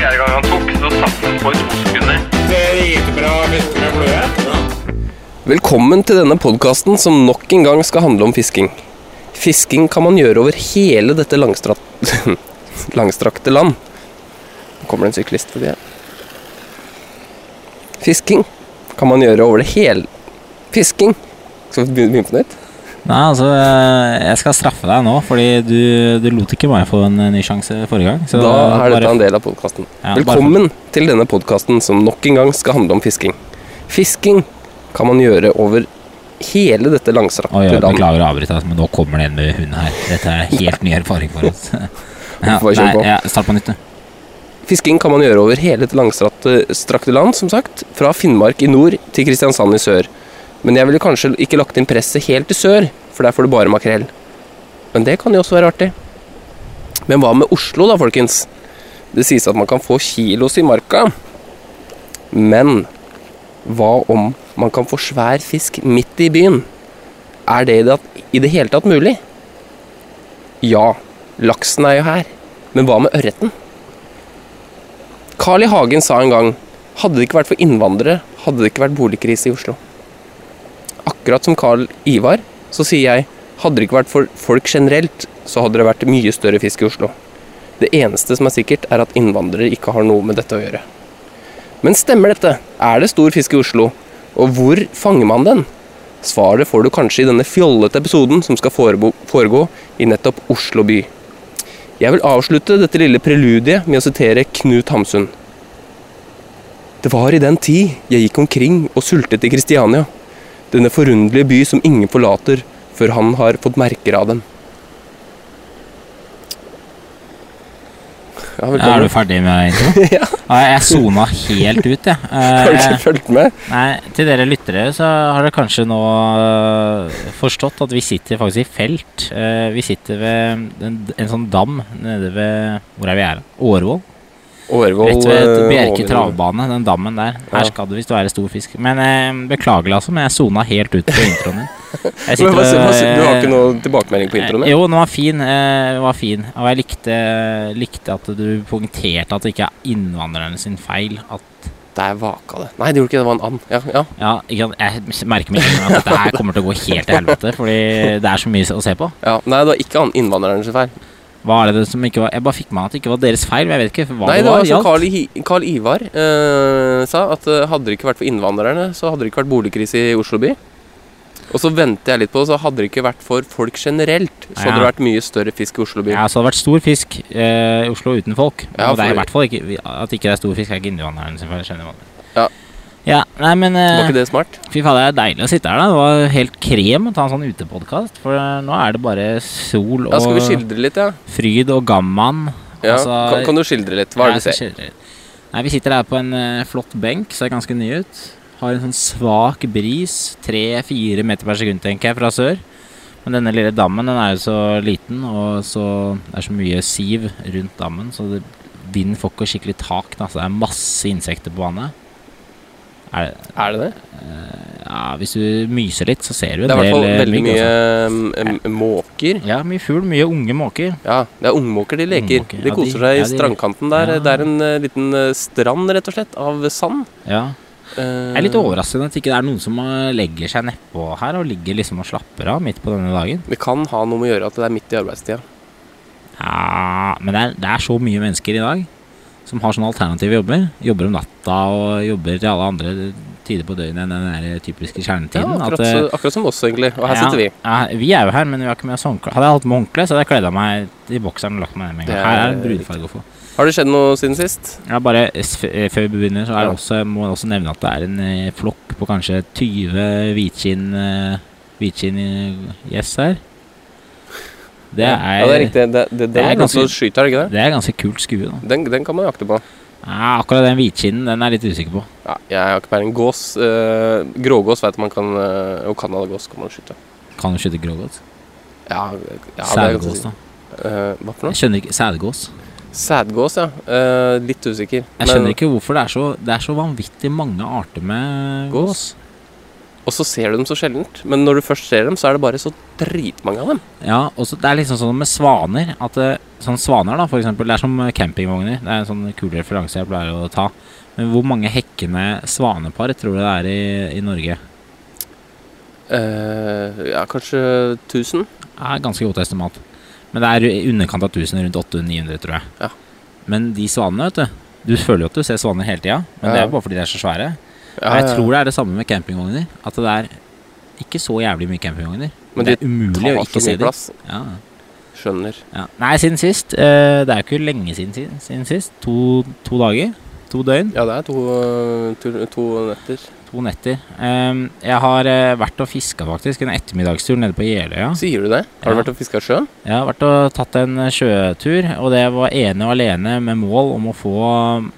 Fjerde gang han tok, så satt han på i to sekunder. Velkommen til denne podkasten som nok en gang skal handle om fisking. Fisking kan man gjøre over hele dette langstrakte land. Nå kommer det en syklist forbi her. Fisking kan man gjøre over det hele Fisking! Skal vi begynne på nytt? Nei, altså, jeg skal straffe deg nå, fordi du, du lot ikke meg få en eh, ny sjanse forrige gang. Så Da er bare- dette en del av podkasten. Ja, bare Velkommen til denne podkasten som nok en gang skal handle om fisking. Fisking kan man gjøre over hele dette langstrakte landet. beklager å avbryte, altså, men nå kommer det en med hund her. Dette er helt ny erfaring for oss. Ja, nei, ja, start på nytt, du. Fisking kan man gjøre over hele dette langstrakte land, som sagt. Fra Finnmark i nord til Kristiansand i sør. Men jeg ville kanskje ikke lagt inn presset helt til sør, for der får du bare makrell. Men det kan jo også være artig. Men hva med Oslo, da, folkens? Det sies at man kan få kilos i marka. Men hva om man kan få svær fisk midt i byen? Er det i det, hele tatt mulig? Ja, laksen er jo her. Men hva med ørreten? Carl I. Hagen sa en gang hadde det ikke vært for innvandrere, hadde det ikke vært boligkrise i Oslo. Akkurat som Carl Ivar, så sier jeg hadde det ikke vært for folk generelt, så hadde det vært mye større fisk i Oslo. Det eneste som er sikkert, er at innvandrere ikke har noe med dette å gjøre. Men stemmer dette? Er det stor fisk i Oslo? Og hvor fanger man den? Svaret får du kanskje i denne fjollete episoden som skal foregå i nettopp Oslo by. Jeg vil avslutte dette lille preludiet med å sitere Knut Hamsun. Det var i den tid jeg gikk omkring og sultet i Kristiania, denne forunderlige by som ingen forlater før han har fått merker av den. Ja, Er du ferdig med det? Ja. Jeg sona helt ut, jeg. Har du Eh, ikke fulgt med? Nei, til dere lyttere så har dere kanskje nå øh, forstått at vi sitter faktisk i felt. Eh, vi sitter ved en, en sånn dam nede ved Hvor er vi her? Årvoll? Årvoll Rett ved eh, Bjerke travbane, den dammen der. Her skal det visst være stor fisk. Men eh, beklager, altså, men jeg sona helt ut på introen din. Men du har ikke noe tilbakemelding på introen? Eh, Jo, den var fin. Eh, den var fin. Og jeg likte, likte at du poengterte at det ikke er innvandrerne sin feil. At Der vaka det. Nei, det gjorde ikke det. Det var en and. Ja, ja. Ja, jeg merker meg at dette her kommer til å gå helt til helvete. Fordi det er så mye å se på. ja. Nei, det var ikke an innvandrerne sin feil. Hva er det som ikke var Jeg bare fikk med at det ikke var deres feil. Men jeg vet ikke hva Nei, det det var. var som gjaldt. Carl, I- Carl Ivar eh, sa, at eh, hadde det ikke vært for innvandrerne, så hadde det ikke vært boligkrise i Oslo by. Og så ventet jeg litt på så hadde det ikke vært for folk generelt, så hadde det vært mye større fisk i Oslo by. Ja, så hadde det vært stor fisk eh, i Oslo uten folk. Ja, og det er i hvert fall ikke At ikke det er stor fisk, er ikke innvandrerne sin feil. Ja. Nei, men Var eh, ikke det smart? Fy faen, det er deilig å sitte her, da. Det var helt krem å ta en sånn utepodkast. For eh, nå er det bare sol og Ja, Skal vi skildre litt, ja? fryd og gamman. ja. Altså, kan, kan du skildre litt? Hva er det du ser? Nei, Vi sitter her på en uh, flott benk, ser ganske ny ut. Har en sånn svak bris, tre-fire meter per sekund, tenker jeg, fra sør. Men denne lille dammen den er jo så liten, og så det er så mye siv rundt dammen, så det, vinden får ikke skikkelig tak. Da, så det er masse insekter på vannet. Er det, Er det det? ja, hvis du myser litt, så ser du en Det er i hvert fall eh, veldig mye mm, mm, måker. Ja, mye fugl, mye unge måker. Ja, det er ungmåker de leker. Ungmåker, De koser seg i ja, de- strandkanten der. ja. Det er en uh, liten eh, strand, rett og slett, av sand. Ja. Jeg er litt overraskende at ikke det er noen som legger seg nedpå her og ligger liksom og slapper av midt på denne dagen. Det kan ha noe med å gjøre at det er midt i arbeidstida. Ja, men det er, det er så mye mennesker i dag som har sånne alternative jobber. Jobber om natta og jobber til alle andre tider på døgnet enn den der typiske Ja, kjernetiden. akkurat, at, eh, akkurat som oss, egentlig. Og her ja, sitter vi. Ja, vi er jo her, men vi har ikke med oss håndkle. Hadde jeg hatt med håndkle, så hadde jeg kledd av meg i bokseren og lagt meg ned med en gang. er Her er det brudfarge å få. Har det skjedd noe siden sist? Ja, bare eh, Før vi begynner, så også, må jeg også nevne at det er en eh, flokk på kanskje 20 hvitskinn hvitskinn-gjess her. Det er, ja, det er riktig. Det, det, det er ganske skyter, er ikke det? det er ganske kult skue. da Den, den kan man jakte på. Ja, akkurat den hvitkinnen den er jeg litt usikker på. Ja, jeg har ikke peiling. Gås øh, Grågås vet man kan øh, Og canadagås kan man skyte. Kan du skyte grågås? Ja, ja Sædgås, da. Uh, hva for noe? Jeg skjønner ikke Sædgås. Sædgås, ja. Uh, litt usikker. Jeg skjønner ikke hvorfor det er så Det er så vanvittig mange arter med Gås? gås. Og så ser du dem så sjeldent. Men når du først ser dem, så er det bare så dritmange av dem. Ja, og så det er liksom sånn med svaner At sånn svaner da, for eksempel Det er som campingvogner Det er en sånn kul referanse jeg pleier å ta Men hvor mange hekkende svanepar tror du det er i, i Norge? Uh, ja, kanskje 1000? Det er ganske godt estimat Men det er i underkant av 1000 Rundt 800-900 tror jeg Ja. Men de svanene, vet du Du føler jo at du ser svaner hele tida Men Ja, det er jo bare fordi de er så svære Ja, jeg tror det er det samme med campingvogner At det er ikke så jævlig mye campingvogner Men det er umulig å ikke se dem ja. Skjønner. Ja. Nei, siden sist. eh, det er jo ikke lenge siden, siden, siden sist. To, to dager. To døgn. Ja, det er to, eh, to, to netter. To netter. Um, jeg har eh, vært og fiska faktisk en ettermiddagstur nede på Jeløya. Sier du det? Har Ja. du vært og fiska sjøen? Jeg har vært og tatt en eh, sjøtur, og det var ene og alene med mål om å få um,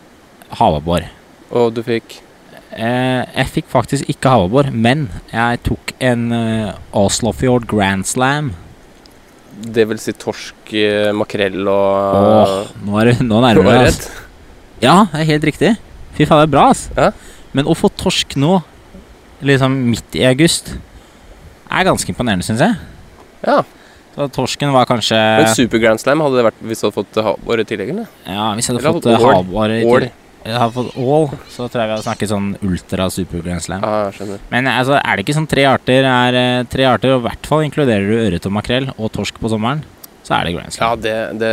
havabbor. Og du fikk Eh, jeg fikk faktisk ikke havabbor, men jeg tok en eh, Oslofjord Grand Slam. Det vil si torsk, eh, makrell og Åh, nå, er det, nå nærmer vi ørret. oss. Ja, det er helt riktig. Fy faen, det er bra, ass. Ja. Men å få torsk nå, liksom midt i august, er ganske imponerende, syns jeg. Ja. Så torsken var kanskje Men Super Grand Slam hadde det vært hvis du hadde fått havår i tillegg, eller? Ja, hvis jeg hadde Eller fått ål. i tillegg. Jeg har fått all, så tror jeg vi hadde snakket sånn ultra super grand slam. Ja, jeg skjønner. Men altså, er det ikke sånn tre arter, er eh, tre arter, og i hvert fall inkluderer du ørret og makrell og torsk på sommeren, så er det grand Ja, det, det,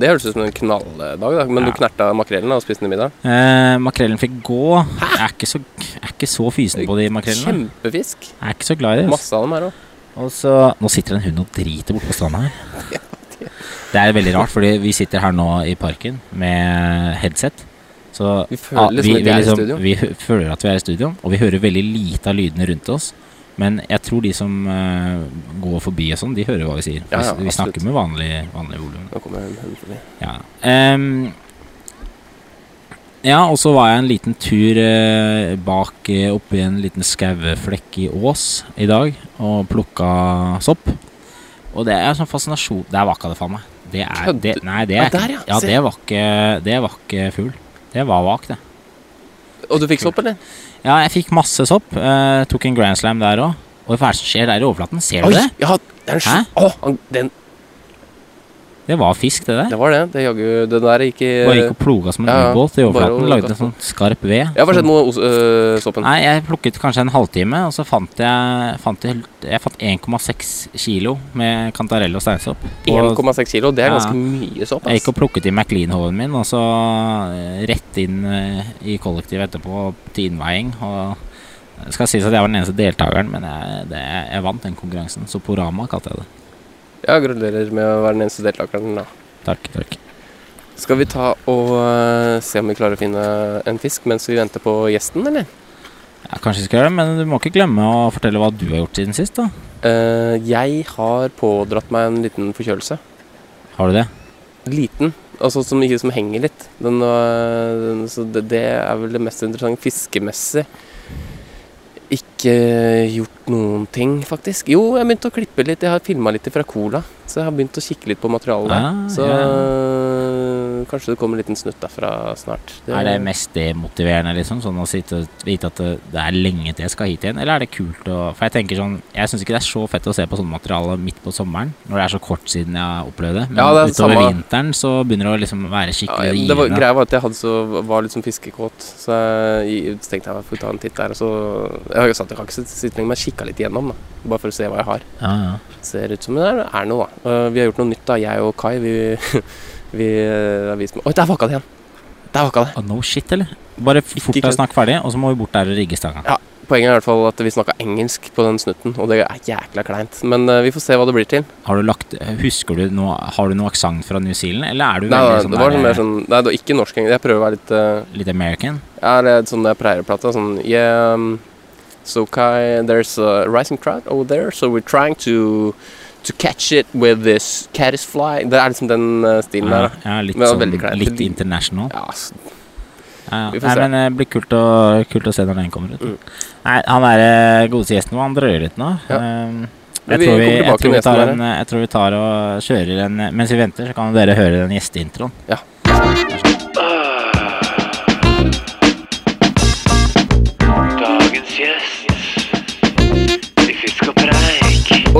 det høres ut som en knalldag, da. Men Ja. du knerta makrellen og spiste den i middag? Eh, makrellen fikk gå. Jeg er ikke så, er ikke så fysen på de makrellene. Kjempefisk. Jeg er ikke så glad i det. Masse av dem her òg. Og så Nå sitter det en hund og driter borte på stranda her. Det er veldig rart, fordi vi sitter her nå i parken med headset. Så Vi føler ja, liksom vi, vi liksom, studio. vi føler at vi er i studio, og vi hører veldig lite av lydene rundt oss. Men jeg tror de som uh, går forbi og sånn, de hører hva vi sier. Ja, ja, vi, snakker med vanlig, vanlig volum. Ja. Um, ja, og så var jeg en liten tur uh, bak uh, oppi en liten skaueflekk i Ås i dag og plukka sopp. Og det er sånn fascinasjon Der vakka det faen meg. Det er, det, nei, det Ja, er der, ja. Ja, det var ikke Det var ikke fugl. Det var vak, det. Og du fikk sopp, eller? Ja, jeg fikk masse sopp. Uh, tok en grand slam der òg. Og hva er det som skjer der i overflaten? Ser du Oi! det? Ja, det er en Hæ? Å, den, Det var fisk, det der. det var det. Det jaggu Den der gikk i Bare gikk og ploga som en Ja, ubåt i overflaten. Lagde en sånn skarp ved. Ja, hva skjedde med øh, soppen? Nei, jeg plukket kanskje en halvtime, og så fant jeg fant jeg, jeg fant 1,6 kilo med kantarell og steinsopp. 1,6 kilo, det er Ja. ganske mye sopp. jeg gikk og plukket i McLean-hoven min, og så eh, rett inn eh, i kollektiv etterpå til innveiing. Og det skal sies at jeg var den eneste deltakeren, men jeg, det, jeg vant den konkurransen. Så Porama kalte jeg det. Ja, gratulerer med å være den eneste deltakeren. Da. Takk, takk. Skal vi ta og øh, se om vi klarer å finne en fisk mens vi venter på gjesten, eller? Ja, kanskje vi skal gjøre det, men du må ikke glemme å fortelle hva du har gjort siden sist, da. Uh, jeg har pådratt meg en liten forkjølelse. Har du det? Liten. Altså som, ikke, som henger litt. Den, uh, den, så det, det er vel det mest interessante fiskemessig. Ikke gjort noen ting, faktisk. Jo, jeg begynte å klippe litt. Jeg har filma litt fra Cola, så jeg har begynt å kikke litt på materialet der. Ah, så ja. øh, kanskje det kommer en liten snutt derfra snart. Er det mest demotiverende, liksom? Sånn å sitte og vite at det, det er lenge til jeg skal hit igjen? Eller er det kult å For jeg tenker sånn Jeg syns ikke det er så fett å se på sånne materiale midt på sommeren, når det er så kort siden jeg har opplevd det. Men Ja, det er utover samme. vinteren så begynner det å liksom være ja, skikkelig det var, givende. greia var at jeg hadde så, var litt sånn fiskekåt, så jeg, så tenkte jeg jeg får ta en titt der. Og så Jeg har jo sagt jeg kan ikke sitte lenger, men jeg kikka litt igjennom, da. Bare for å se hva jeg har. Ja, ja. Ser ut som det er, er noe, da. Uh, vi har gjort noe nytt, da. Jeg og Kai. Vi, vi har vist meg Oi, der vakka det igjen! Der vakka det. Oh, no shit, eller? Bare fort deg snakk ferdig, og så må vi bort der og rigge stanga. Ja, Poenget er i hvert fall at vi snakka engelsk på den snutten, og det er jækla kleint. Men uh, vi får se hva det blir til. Har du lagt Husker du noe Har du noe aksent fra New Zealand, eller er du Nei, veldig sånn det var der, mer sånn Nei, det var ikke norsk engelsk. Jeg prøver å være litt uh, litt American? Ja, det er sånn jeg pleier å prate. Sånn Yeah, um, so Kai, there's a rising crowd over there, so we're trying to To catch it with this caddis fly. Det er liksom den uh, stilen Ja, der. ja, litt sånn. Litt international. Ja, s- Ja, ja. Nei, men det blir kult å, kult å se når den kommer ut. Mm. Nei, han er eh, godeste gjesten vår, han drøyer litt nå. Ja. Jeg, tror vi, jeg, tror tar en, jeg tror vi tar og kjører en Mens vi venter, så kan dere høre den gjesteintroen. Dagens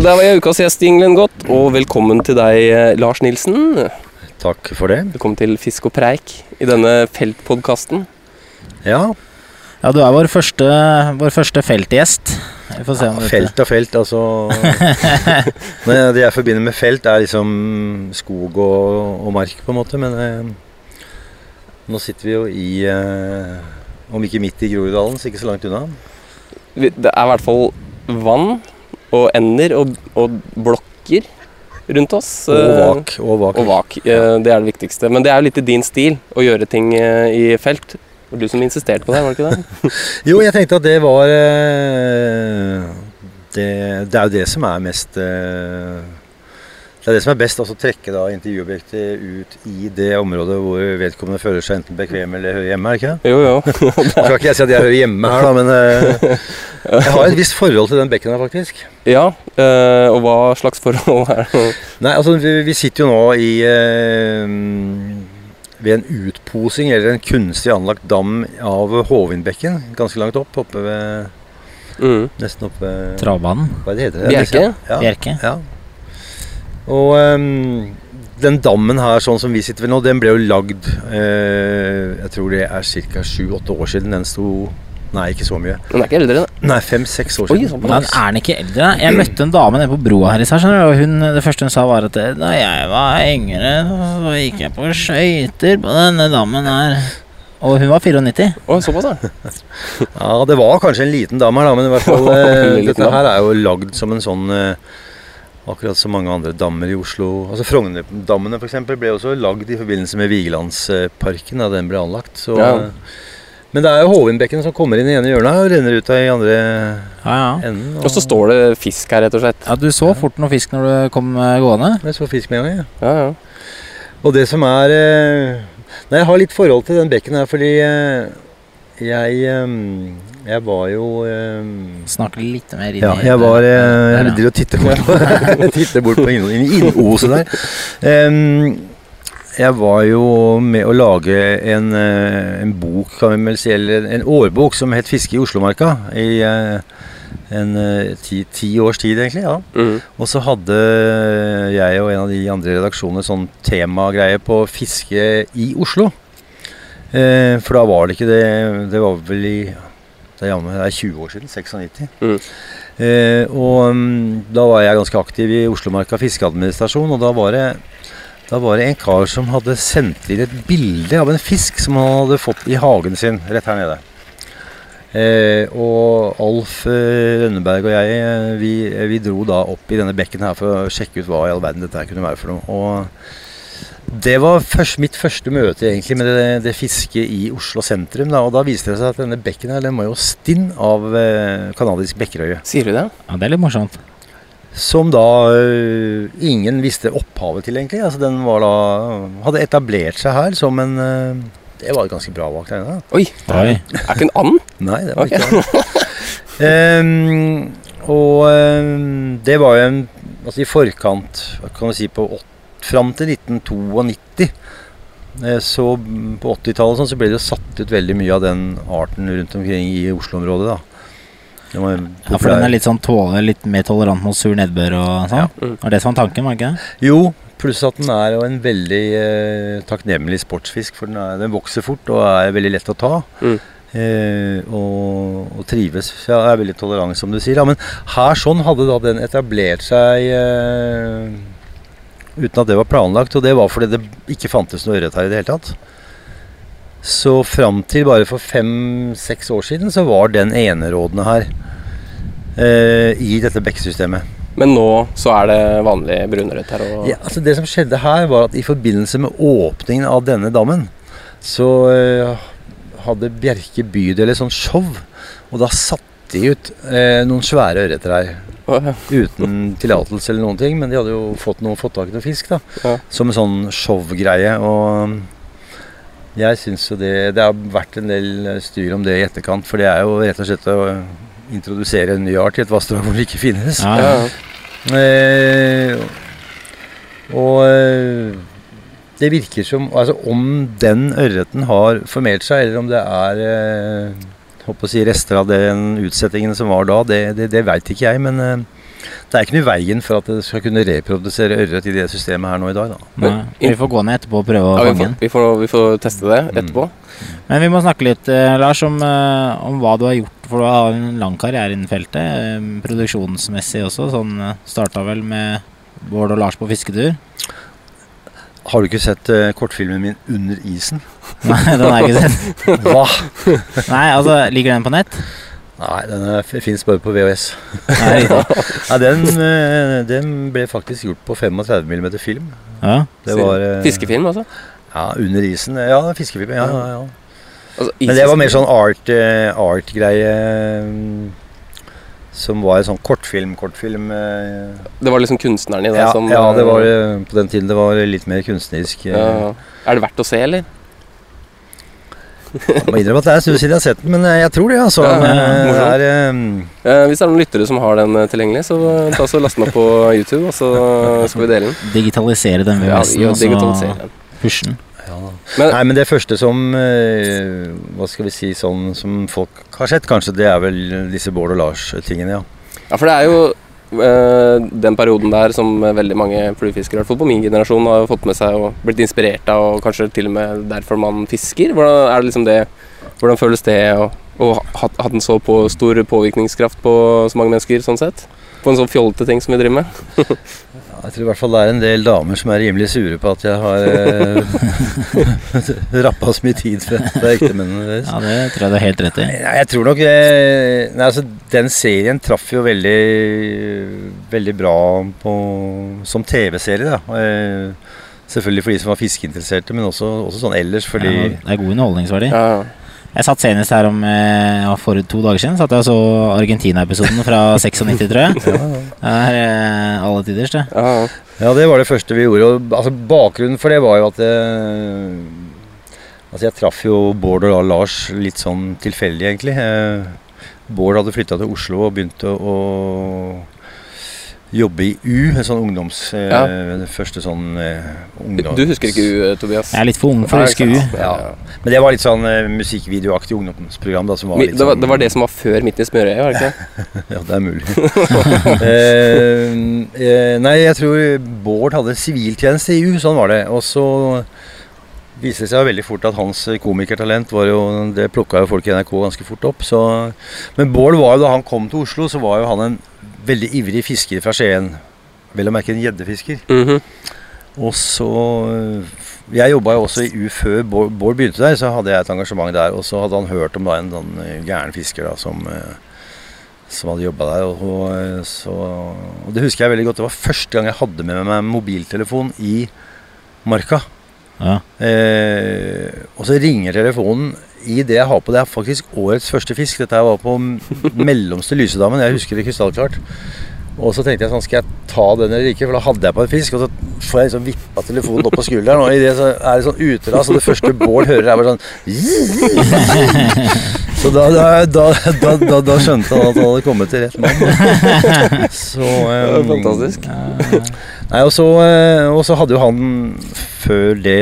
Og der var jeg ukas gjest, Ingelen Godt, og velkommen til deg, eh, Lars Nilsen. Takk for det. Velkommen til Fisk og preik i denne feltpodkasten. Ja, Ja, du er vår første, vår første feltgjest. Vi får se om felt og felt, altså Det jeg forbinder med felt, er liksom skog og, og mark, på en måte. Men eh, nå sitter vi jo i eh, Om ikke midt i Groruddalen, så ikke så langt unna. Det er i hvert fall vann og ender og, og blokker rundt oss. Og eh, vak. Og vak. Og vak. eh, Det er det viktigste. Men det er jo litt i din stil å gjøre ting eh, i felt. Det var du som insisterte på det, var det ikke det? Jo, jeg tenkte at det var det, det er jo det som er mest Det er det som er best, altså trekke da intervjuobjektet ut i det området hvor vedkommende føler seg enten bekvem eller hører hjemme, er det ikke det? Jo, jo. Nå skal ikke jeg si at jeg hører hjemme her, da, men eh, jeg har et visst forhold til den bekken her, faktisk. Ja, eh, og hva slags forhold er det? Nei, altså vi, vi sitter jo nå i eh, ved en utposing eller en kunstig anlagt dam av Hovindbekken, ganske langt opp, oppe ved Mm. Nesten oppe ved Travbanen. Hva er heter det? Bjerke? Ja. Bjerke. ja. Og um, den dammen her, sånn som vi sitter ved nå, den ble jo lagd eh, Jeg tror det er ca. sju-åtte år siden den sto Nei, ikke så mye. Den er ikke eldre, den. Nei, fem-seks år Oi, siden. såpass. Men er den ikke eldre? Jeg møtte en dame nede på broa her i stad, skjønner du, og hun, det første hun sa var at da jeg var yngre, så gikk jeg på skøyter på denne dammen her. Og hun var 94. Å, såpass, ja. Ja, det var kanskje en liten dame her, da, men i hvert fall eh, Dette her er jo lagd som en sånn eh, Akkurat som mange andre dammer i Oslo. Altså Frognerdammene f.eks. ble også lagd i forbindelse med Vigelandsparken da den ble anlagt. Så, Ja. eh, Men det er jo Hovindbekken som kommer inn i ene hjørnet og renner ut av i andre Ja, ja. enden. Og så står det fisk her, rett og slett. Ja, Du så fort noe fisk når du kom eh, gående. Jeg så fisk med en gang. Ja, ja. Og det som er eh, Nei, jeg har litt forhold til den bekken her, fordi jeg Jeg var jo eh, Snakk litt mer inn Ja, i jeg var eh, Der, Jeg ja. driver og titter bort på, titter bort på inn- inn- innoset der. Um, jeg var jo med å lage en, eh, en bok, kan vi vel si, eller en årbok som het 'Fiske i Oslomarka' i eh, en ti, ti års tid, egentlig. ja. Mm. Og så hadde jeg og en av de andre redaksjonene sånn temagreie på fiske i Oslo. Eh, for da var det ikke det Det var vel i Det er, jammen- det er 20 år siden. 96. Mm. Eh, og um, da var jeg ganske aktiv i Oslomarka fiskeadministrasjon, og da var det da var det en kar som hadde sendt inn et bilde av en fisk som han hadde fått i hagen sin rett her nede. Eh, og Alf eh, Rønneberg og jeg eh, vi, eh, vi dro da opp i denne bekken her for å sjekke ut hva i all verden dette kunne være for noe. Og det var først, mitt første møte egentlig med det, det fisket i Oslo sentrum. Da, og da viste det seg at denne bekken her den var jo stinn av eh, kanadisk bekkerøye. Sier du det? Ja, Det er litt morsomt. Som da øh, ingen visste opphavet til, egentlig. Altså Den var da hadde etablert seg her som en øh, Det var et ganske bra der Oi, Oi. er ikke en and? Nei, det var okay. ikke det. um, og um, det var jo en Altså i forkant, kan du si, på fram til 1992 eh, så på 80-tallet sånn, så ble det jo satt ut veldig mye av den arten rundt omkring i Oslo-området. da. Ja, For den er litt sånn tåle, litt mer tolerant mot sur nedbør og sånn? Ja. Mm. Det var det som var tanken, var ikke det? Jo, pluss at den er jo en veldig eh, takknemlig sportsfisk. For den, er, den vokser fort og er veldig lett å ta. Mm. Eh, og, og trives. Ja, er veldig tolerant, som du sier. Ja, men her sånn hadde da den etablert seg eh, uten at det var planlagt. Og det var fordi det ikke fantes noe ørret her i det hele tatt. Så fram til bare for fem-seks år siden så var den enerådende her eh, i dette bekksystemet. Men nå så er det vanlig brunrødt her. Ja, altså Det som skjedde her, var at i forbindelse med åpningen av denne dammen, så eh, hadde Bjerke bydel et sånt show. Og da satte de ut eh, noen svære ørreter her. Uten tillatelse eller noen ting, men de hadde jo fått, noe, fått tak i noe fisk. da Ja. Som en sånn showgreie. Og Jeg syns jo det Det har vært en del styr om det i etterkant, for det er jo rett og slett å introdusere en ny art i et vassdrag hvor det ikke finnes. Ja, Ja, ja. ja. Eh, og eh, det virker som Altså om den ørreten har formert seg, eller om det er eh, håper å si rester av den utsettingen som var da, det, det, det veit ikke jeg. Men eh, det er ikke noe i veien for at det skal kunne reprodusere ørret i det systemet her nå i dag. Da. Nei. Vi får gå ned etterpå og prøve å Ja, vi, fange den. vi, får, vi får teste det Mm. etterpå. Men vi må snakke litt, eh, Lars, om, eh, om hva du har gjort. For du har en lang karriere innen feltet. produksjonsmessig også. Sånn starta vel med Bård og Lars på fisketur. Har du ikke sett uh, kortfilmen min 'Under isen'? Nei, den har jeg ikke sett. Hva? Nei, altså, Ligger den på nett? Nei, den fins bare på VHS. Nei. Ja, den, uh, den ble faktisk gjort på 35 mm film. Ja. Det var uh, Fiskefilm, altså. Ja, under isen. Ja, fiskefilm. Ja, ja, ja. altså Men det var mer sånn art, art-greie. mm, Som var en sånn kortfilm, kortfilm. eh, Det var liksom kunstneren i det Ja, som ja, det eh, var eh, på den tiden det var litt mer kunstnerisk. eh. ja. Er det verdt å se, eller? Jeg må innrømme at det er en stund siden jeg har sett den, men eh, jeg tror det. altså. Ja, eh, det er, eh, Eh, hvis det er noen lyttere som har den eh, tilgjengelig, så eh, ta så last den opp på YouTube, og så skal vi dele den. Digitalisere den Ja, VHS-en og så pushe den. Men Nei, men det første som eh, Hva skal vi si sånn som folk har sett, kanskje, det er vel disse Bård og Lars-tingene, ja. Ja, for det er jo eh, den perioden der som veldig mange fluefiskere, i hvert fall på min generasjon, har fått med seg og blitt inspirert av, og kanskje til og med derfor man fisker. Hvordan er det liksom det Hvordan føles det å å ha hatt hatt en så på, stor påvirkningskraft på så mange mennesker, sånn sett? På en sånn fjollete ting som vi driver med? Jeg tror i hvert fall det er en del damer som er rimelig sure på at jeg har eh, rappa så mye tid fra, fra ektemennene deres. Ja, det tror jeg du har helt rett i. Nei, jeg tror nok eh, nei, altså, Den serien traff jo veldig Veldig bra på, som TV-serie. da eh, Selvfølgelig for de som var fiskeinteresserte, men også, også sånn ellers. Fordi Ja, det er god underholdningsverdi. Ja, Ja, Jeg satt senest her om eh, ja, for to dager siden Satt jeg og så Argentina-episoden fra 96, tror jeg. Det er eh, alle tiders, det. ja, ja. Ja, det var det første vi gjorde. Og, altså, bakgrunnen for det var jo at eh, Altså, jeg traff jo Bård og Lars litt sånn tilfeldig, egentlig. Eh, Bård hadde flytta til Oslo og begynte å jobbe i U, en sånn ungdoms... Eh, Ja. den første sånn eh, ungdoms... Du husker ikke U, eh, Tobias? Jeg er litt for ung for å huske U. Ja. Men det var litt sånn eh, musikkvideoaktig ungdomsprogram. da, som var litt Det var, sånn, det var det som var før Midt i smørøyet, var det ikke? Ja, det er mulig. eh, eh, nei, jeg tror Bård hadde siviltjeneste i U, sånn var det. Og så viste det seg veldig fort at hans komikertalent var jo Det plukka jo folk i NRK ganske fort opp. Så, men Bård var jo da han kom til Oslo, så var jo han en veldig ivrig fisker fra Skien. Vel å merke en gjeddefisker. Mhm. Og så Jeg jobba jo også i U før Bård, begynte der, så hadde jeg et engasjement der. Og så hadde han hørt om da en sånn eh, gæren fisker da som, eh, som hadde jobba der. Og, og, eh, så, og det husker jeg veldig godt. Det var første gang jeg hadde med meg mobiltelefon i marka. Ja. Eh, og så ringer telefonen i det jeg har på. Det er faktisk årets første fisk. Dette her var på mellomste lysedammen. Jeg husker det krystallklart. Og så tenkte jeg sånn, skal jeg ta den eller ikke? For da hadde jeg på en fisk. Og så får jeg liksom vippa telefonen opp på skulderen, og i det så er det sånn uteras. Og det første Bård hører, er bare sånn Så da, da, da, da, skjønte han at han hadde kommet til rett mann. Så Det var fantastisk. Nei, og så, eh, og så hadde jo han før det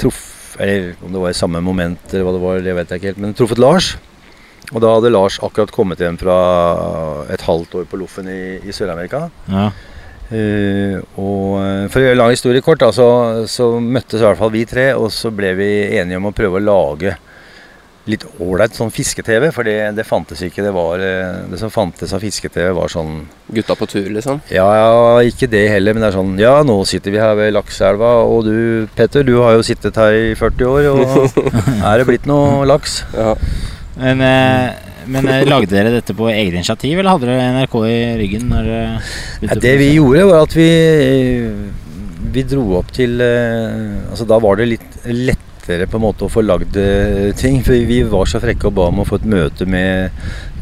truff... Eller om det var i samme moment, eller hva det var, det vet jeg ikke helt. Men truffet Lars. Og da hadde Lars akkurat kommet hjem fra et halvt år på Loffen i, i Sør-Amerika. Ja. Uh, og eh, for å gjøre lang historie kort, da, så, så møttes i hvert fall vi tre, og så ble vi enige om å prøve å lage litt ålreit sånn fiske-TV, for det, det fantes ikke. Det, var, eh, det som fantes av fiske-TV, var sånn Gutta på tur, liksom. ja, ja, ikke det heller, men det er sånn Ja, nå sitter vi her ved Lakseelva, og du Petter, du har jo sittet her i 40 år, og er det blitt noe laks? Ja. Men, eh, men eh, lagde dere dette på eget initiativ, eller hadde dere NRK i ryggen? Når dere Ja, det vi gjorde, var at vi Vi dro opp til Altså, da var det litt lettere på en måte å få lagd eh, ting. For vi var så frekke og ba om å få et møte med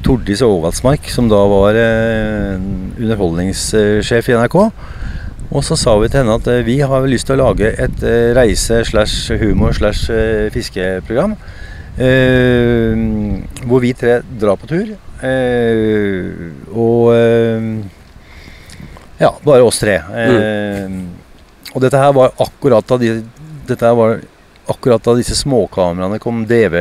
Tordis Åvaldsmark, som da var eh, underholdningssjef i NRK. Og så sa vi til henne at eh, vi har lyst til å lage et reise slash humor slash fiskeprogram. hvor vi tre drar på tur. eh, og ja, bare oss tre. Eh, Og dette her var akkurat da de, dette her var akkurat da disse småkameraene kom DV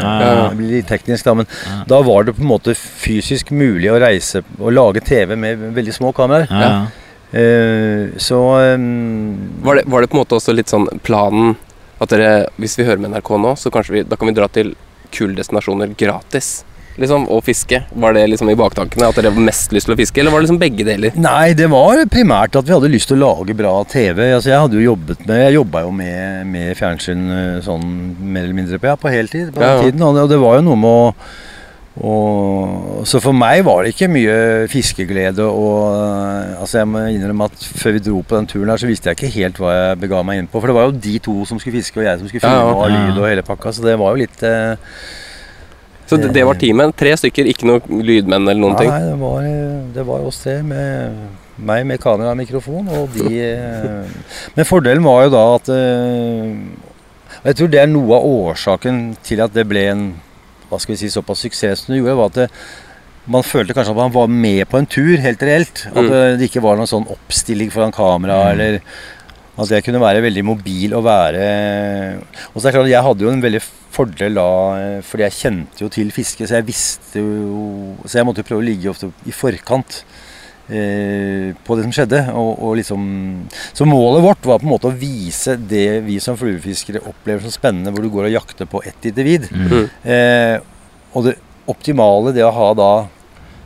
Ja. ja, litt teknisk, da, men Ja. da var det på en måte fysisk mulig å reise og lage TV med veldig små kameraer. Ja, ja. Eh, så um, Var det, var det på en måte også litt sånn planen at dere, hvis vi hører med NRK nå, så kanskje vi, da kan vi dra til kulddestinasjoner gratis? Liksom, og fiske. Var det liksom i baktankene at dere hadde mest lyst til å fiske, eller var det liksom begge deler? Nei, det var primært at vi hadde lyst til å lage bra TV. Altså, jeg hadde jo jobbet med Jeg jobba jo med, med fjernsyn eh, sånn mer eller mindre på, ja, på heltid på Ja, den ja. tiden. Og det, var jo noe med å og, så for meg var det ikke mye fiskeglede. Og, eh, altså jeg må innrømme at Før vi dro på den turen, her, så visste jeg ikke helt hva jeg bega meg inn på. For det var jo de to som skulle fiske, og jeg som skulle filme ja. og Ja. lyd og hele pakka. Så det var jo litt eh, Så det, det var teamet. Tre stykker, ikke noe lydmenn eller noen ting. Nei, det var, det var oss tre med meg med kamera og mikrofon, og de eh, Men fordelen var jo da at eh, og Jeg tror det er noe av årsaken til at det ble en hva skal vi si, såpass suksess som det gjorde, var at det, man følte kanskje at man var med på en tur, helt reelt. At Mm. eh, det ikke var noen sånn oppstilling foran kamera, eller at jeg kunne være veldig mobil og være Og så er det klart at jeg hadde jo en veldig fordel da, eh, fordi jeg kjente jo til fiske, så jeg visste jo Så jeg måtte jo prøve å ligge ofte i forkant eh, på det som skjedde. Og, og liksom Så målet vårt var på en måte å vise det vi som fluefiskere opplever som spennende, hvor du går og jakter på ett individ. Mm. Eh, og det optimale, det å ha da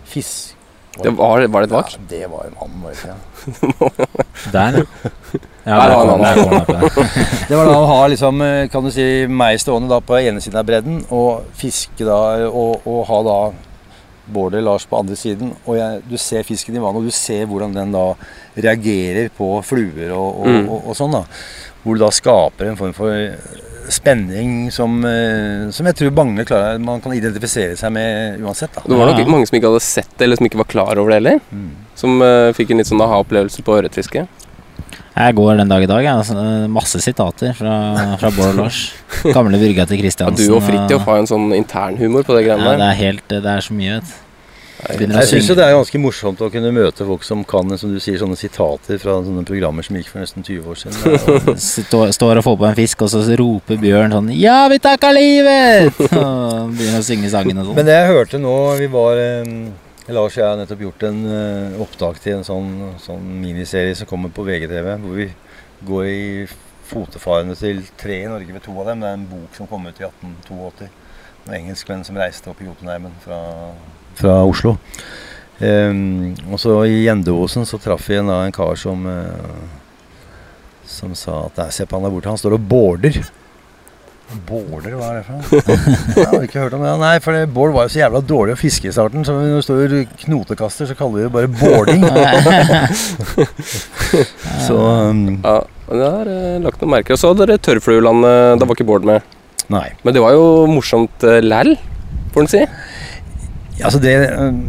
fisk Det var, var det et vak? Ja, det var en annen var ikke ja. Der, ja. Ja, Der var en han. Det var da å ha liksom, eh, kan du si, meg stående da på ene siden av bredden, og fiske da, og, og ha da Bård Lars på andre siden. Og jeg, du ser fisken i vannet, og du ser hvordan den da reagerer på fluer og, og, Mm. og, og sånn. da. Hvor du da skaper en form for spenning som, eh, som jeg tror mange klarer, man kan identifisere seg med uansett. da. Det var nok Ja. mange som ikke hadde sett det, eller som ikke var klar over det heller. Mm. Som uh, fikk en litt sånn aha-opplevelse på ørretfiske. Jeg går den dag i dag. Jeg. Altså, masse sitater fra, fra Bård og Lars. Gamle brygga til Ja, Kristiansen. du og Fridtjof har jo en sånn internhumor på det ja, det er helt Det er så mye, vet du. Jeg syns det er ganske morsomt å kunne møte folk som kan som du sier, sånne sitater fra sånne programmer som gikk for nesten 20 år siden. Står og får på en fisk, og så roper Bjørn sånn 'Ja, vi takker livet!' Og begynner å synge sangen og sånn. Men det jeg hørte nå Vi var Lars og jeg har nettopp gjort en eh, opptak til en sånn, sånn miniserie som kommer på VGTV, hvor vi går i fotefarene til tre i Norge ved to av dem. Det er en bok som kom ut i 1882. Noen engelskmenn som reiste opp i Jotunheimen fra, fra Oslo. Ehm, og så i Gjendeosen så traff vi en, da, en kar som eh, Som sa at Nei, se på han der borte, han står og border. Border, hva er det for noe? Jeg har ikke hørt om det. Nei, for Bård var jo så jævla dårlig å fiske i starten, så når du står knotekaster, så kaller vi det bare boarding. så um, Ja, det har eh, lagt noen merker. Og så hadde dere Tørrfluelandet. Da var ikke Bård med. Nei. Men det var jo morsomt uh, læll, får en si. Altså det, um,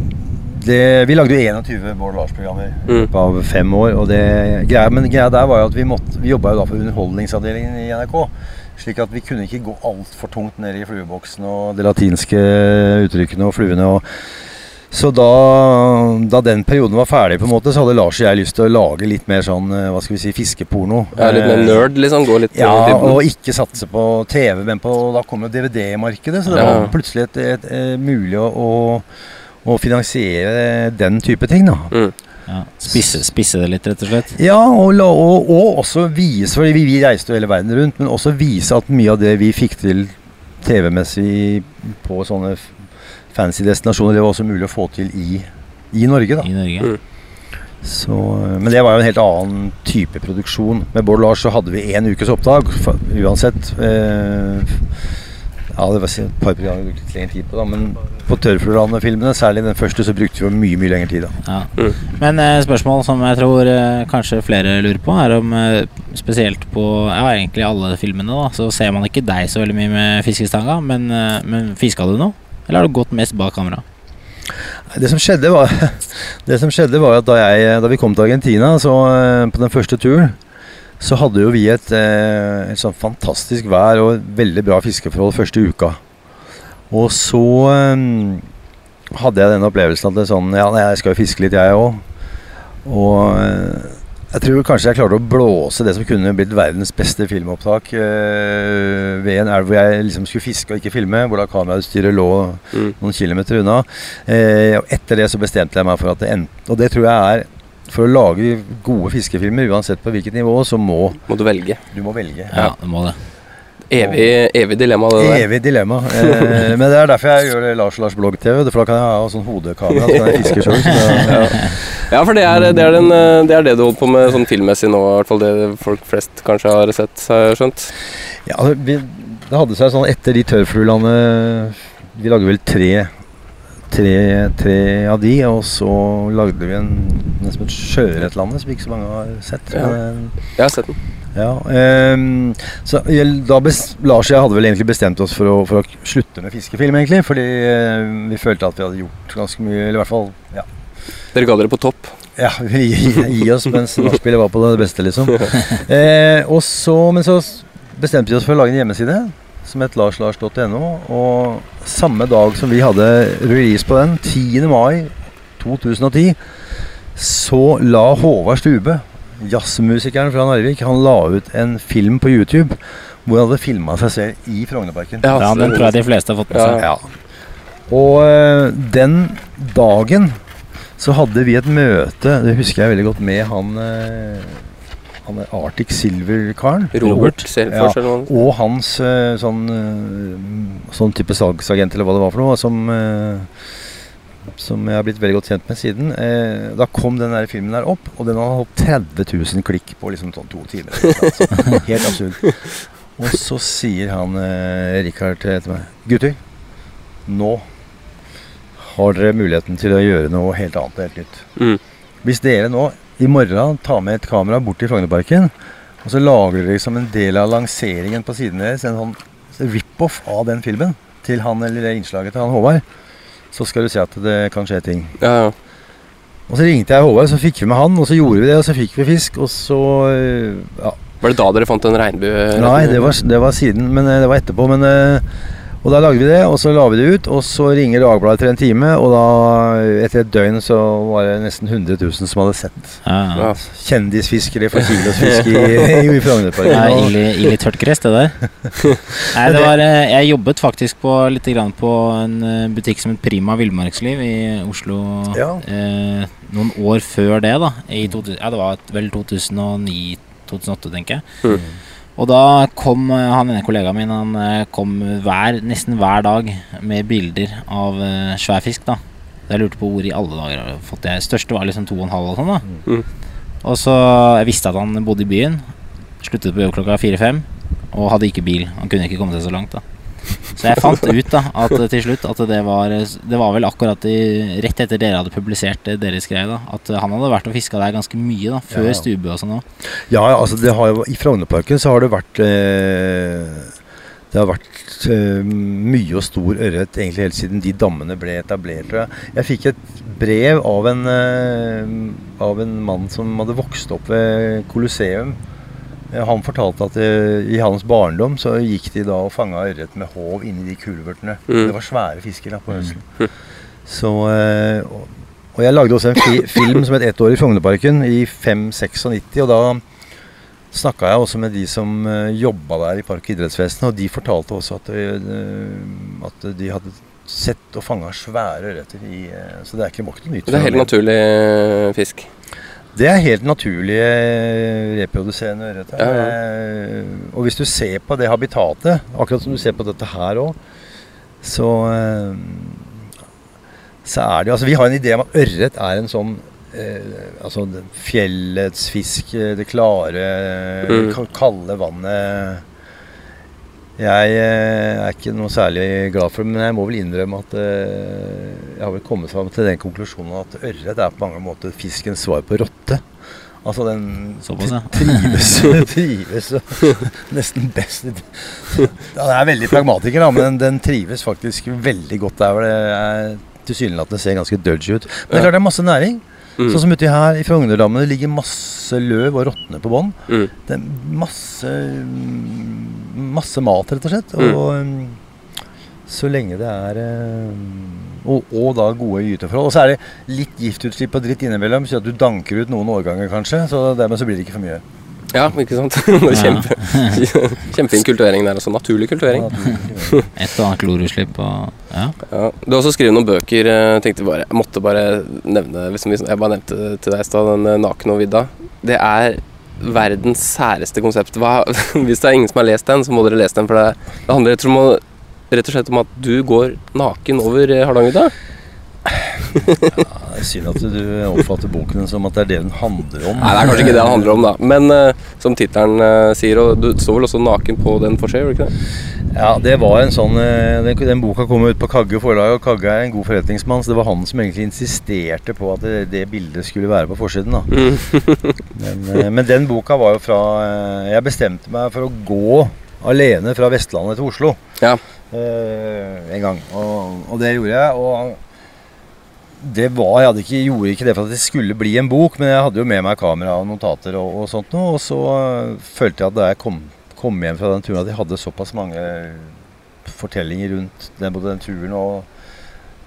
det Vi lagde jo 21 Bård Lars-programmer Mm. av fem år. Og det, greia, men greia der var jo at vi, måtte, vi jobba jo da for underholdningsavdelingen i NRK. Slik at vi kunne ikke gå altfor tungt ned i flueboksen og de latinske uttrykkene og fluene. Og, så da, da den perioden var ferdig, på en måte, så hadde Lars og jeg lyst til å lage litt mer sånn eh, hva skal vi si, fiskeporno. Ja, litt mer Eh, nerd, liksom. Gå litt Ja, og ikke satse på TV, men på Da kom jo DVD-markedet, så det Ja. var plutselig et, et, et, mulig å, å, å finansiere den type ting, da. Mm. Ja, spisse, spisse det litt, rett og slett. Ja, og, la, og, og også vise, fordi vi, vi reiste jo hele verden rundt, men også vise at mye av det vi fikk til TV-messig på sånne fancy destinasjoner, det var også mulig å få til i, i Norge, da. I Norge. Mm. Så, men det var jo en helt annen type produksjon. Med Bård Lars så hadde vi én ukes opptak uansett. Eh, ja, det var et par programmer vi brukte litt lengre tid på, da, men på Tørrfluelandet-filmene, særlig den første, så brukte vi mye mye lengre tid. da. Ja. Mm. Men eh, spørsmål som jeg tror eh, kanskje flere lurer på, er om eh, spesielt på ja, egentlig alle filmene, da, så ser man ikke deg så veldig mye med fiskestanga, men, eh, men fiska du noe? Eller har du gått mest bak kamera? Det som skjedde var, som skjedde var at da, jeg, da vi kom til Argentina, så eh, på den første turen, så hadde jo vi et, eh, et sånn fantastisk vær og veldig bra fiskeforhold første uka. Og så eh, hadde jeg den opplevelsen at det er sånn Ja, jeg skal jo fiske litt, jeg òg. Og jeg tror kanskje jeg klarte å blåse det som kunne blitt verdens beste filmopptak øh, ved en elv hvor jeg liksom skulle fiske og ikke filme, hvor da kamerautstyret lå Mm. noen kilometer unna. Eh, og etter det så bestemte jeg meg for at det endte Og det tror jeg er For å lage gode fiskefilmer, uansett på hvilket nivå, så må Må du velge. du må velge. Ja, du må det. Evig, evig dilemma, det der. Evig dilemma. Eh, men det er derfor jeg gjør det Lars Lars Blogg-TV. For da kan jeg ha sånn hodekamera, så kan jeg fiske sjøl. Ja, for det er det, er den, eh, det er det du holder på med sånn filmmessig nå, i hvert fall det folk flest kanskje har sett, har jeg skjønt. Ja, altså, det hadde seg sånn etter de tørrfluene Vi lagde vel tre, tre, tre av de, og så lagde vi en nesten et Sjøørretlandet, som ikke så mange har sett. Ja. Jeg har sett den. ja, um, så da bes, Lars og jeg hadde vel egentlig bestemt oss for å, for å slutte med fiskefilm, egentlig. Fordi uh, vi følte at vi hadde gjort ganske mye, eller i hvert fall ja, Dere ga dere på topp. ja, vi gi oss mens nachspielet var på det beste, liksom. uh, og så, men så bestemte vi oss for å lage en hjemmeside som het larslars.no. Og samme dag som vi hadde release på den, 10. mai 2010, så la Håvard Stube, jazzmusikeren fra Narvik, han la ut en film på YouTube hvor han hadde filma seg selv i Frognerparken. Ja, Ja, Den tror jeg de fleste har fått med seg. Ja. Og øh, den dagen så hadde vi et møte, det husker jeg veldig godt, med han eh, Han er Arctic Silver-karen. Robert Robert. Ja. Og hans eh, sånn eh, Sånn type salgsagent eller hva det var for noe, som eh, som jeg har blitt veldig godt kjent med siden. Da kom den der filmen der opp, og den hadde hatt 30 000 klikk på liksom sånn to timer. Altså, helt absurd. Og så sier han eh, til til meg Gutter, nå har dere muligheten til å gjøre noe helt annet og helt nytt. Mm. Hvis dere nå i morgen ta med et kamera bort til Frognerparken, og så lager dere som en del av lanseringen på siden deres en sånn rip-off av den filmen til han eller det innslaget til han Håvard, så skal du se at det kan skje ting. Ja, ja. Og så ringte jeg Håvard, så fikk vi med han, og så gjorde vi det, og så fikk vi fisk, og så øh, ja. Var det da dere fant en regnbue? Nei, det var, det var siden, men øh, det var etterpå. Men, øh, og da lagde vi det, og så la vi det ut, og så ringer Dagbladet etter en time, og da, etter et døgn, så var det nesten 100 000 som hadde sett Ja, ja. Ja. kjendisfiskere for kilosfisk i, i Frognerparken. Det er ille, ille tørt gress, det der. Nei, det var, eh, jeg jobbet faktisk på, litt grann på en eh, butikk som het Prima Villmarksliv i Oslo Ja. eh, noen år før det. da i 2000, Ja, det var vel 2009-2008, tenker jeg. Mm. Og da kom eh, han ene kollegaen min Han eh, kom hver, nesten hver dag med bilder av uh, svær fisk. da Jeg lurte på hvor i alle dager har fått det. Største var liksom 2,5 og sånn. da Mm. Og så Jeg visste at han bodde i byen. Sluttet på jobb klokka fire-fem. Og hadde ikke bil. Han kunne ikke komme seg så langt. da Så jeg fant ut da at eh, til slutt at det var Det var vel akkurat i, rett etter dere hadde publisert det deres greie. da At eh, han hadde vært og fiska der ganske mye da før Ja, ja. Stubø og sånn òg. Ja, altså det har jo, I Frognerparken så har det vært eh, Det har vært eh, mye og stor ørret egentlig helt siden de dammene ble etablert. Jeg, fikk et brev av en, eh, av en mann som hadde vokst opp ved Colosseum. Eh, Han fortalte at eh, i hans barndom så gikk de da og fanga ørret med håv inni de kulvertene. Mm. Det var svære fisker da på høsten. Så, eh, og, jeg lagde også en fi film som het 'Ett år i Frognerparken' i 596, og da snakka jeg også med de som jobba der i Park- og idrettsvesenet, og de fortalte også at, at de hadde sett og fanga svære ørreter i Så det er ikke nok noe nytt. Det er helt naturlig fisk. Det er helt naturlige eh, reproduserende ørreter. Ja, ja. Eh, Og hvis du ser på det habitatet, akkurat som du ser på dette her òg, så eh, Så er det Altså, vi har en idé om at ørret er en sånn eh, Altså fjellets fisk, det klare, Mm. kalde vannet jeg eh, er ikke noe særlig glad for det, men jeg må vel innrømme at eh, jeg har vel kommet fram til den konklusjonen at ørret er på mange måter fiskens svar på rotte. Altså den Såpass, ja. trives, trives nesten best Ja, Den er veldig pragmatiker, da, men den, trives faktisk veldig godt der hvor det er tilsynelatende ser ganske dodgy ut. Men det er klart det er masse næring. Mm. Sånn som uti her i Frognerdammen det ligger masse løv og råtner på bånn. Mm. Det masse mm, Masse mat, rett og slett. Og mm, så lenge det er eh, og, og da gode gyteforhold. Og så er det litt giftutslipp og dritt innimellom, så at du danker ut noen årganger kanskje. Så dermed så blir det ikke for mye. Ja, ikke sant? Det er Kjempe, kjempefin kultivering der også. Naturlig kultivering. Et og annet klorutslipp og Ja. Ja. Du har også skrevet noen bøker. Jeg tenkte bare, Jeg måtte bare nevne Jeg bare nevnte til deg i stad, den eh, 'Naken og vidda'. Det er verdens særeste konsept. Hva, hvis det er ingen som har lest den, så må dere lese den. For det, det handler rett og, slett om, at du går naken over eh, Hardangervidda. Det er synd at du oppfatter boken som at det er det den handler om. Nei, det er kanskje ikke det den handler om, da. Men uh, som tittelen uh, sier, og du står vel også naken på den forsida, gjør du ikke det? Ja, det var en sånn uh, Den, den boka kom ut på Kagge forlag, og Kagge er en god forretningsmann, så det var han som egentlig insisterte på at det, det bildet skulle være på forsiden. da. Men, eh, men den boka var jo fra Jeg bestemte meg for å gå alene fra Vestlandet til Oslo Ja. en gang. Og, og det gjorde jeg. og det var, Jeg ikke, gjorde ikke det for at det skulle bli en bok, men jeg hadde jo med meg kamera og notater og, og sånt noe. Og så øh, følte jeg at da jeg kom, kom hjem fra den turen, at jeg hadde såpass mange fortellinger rundt den, både den turen og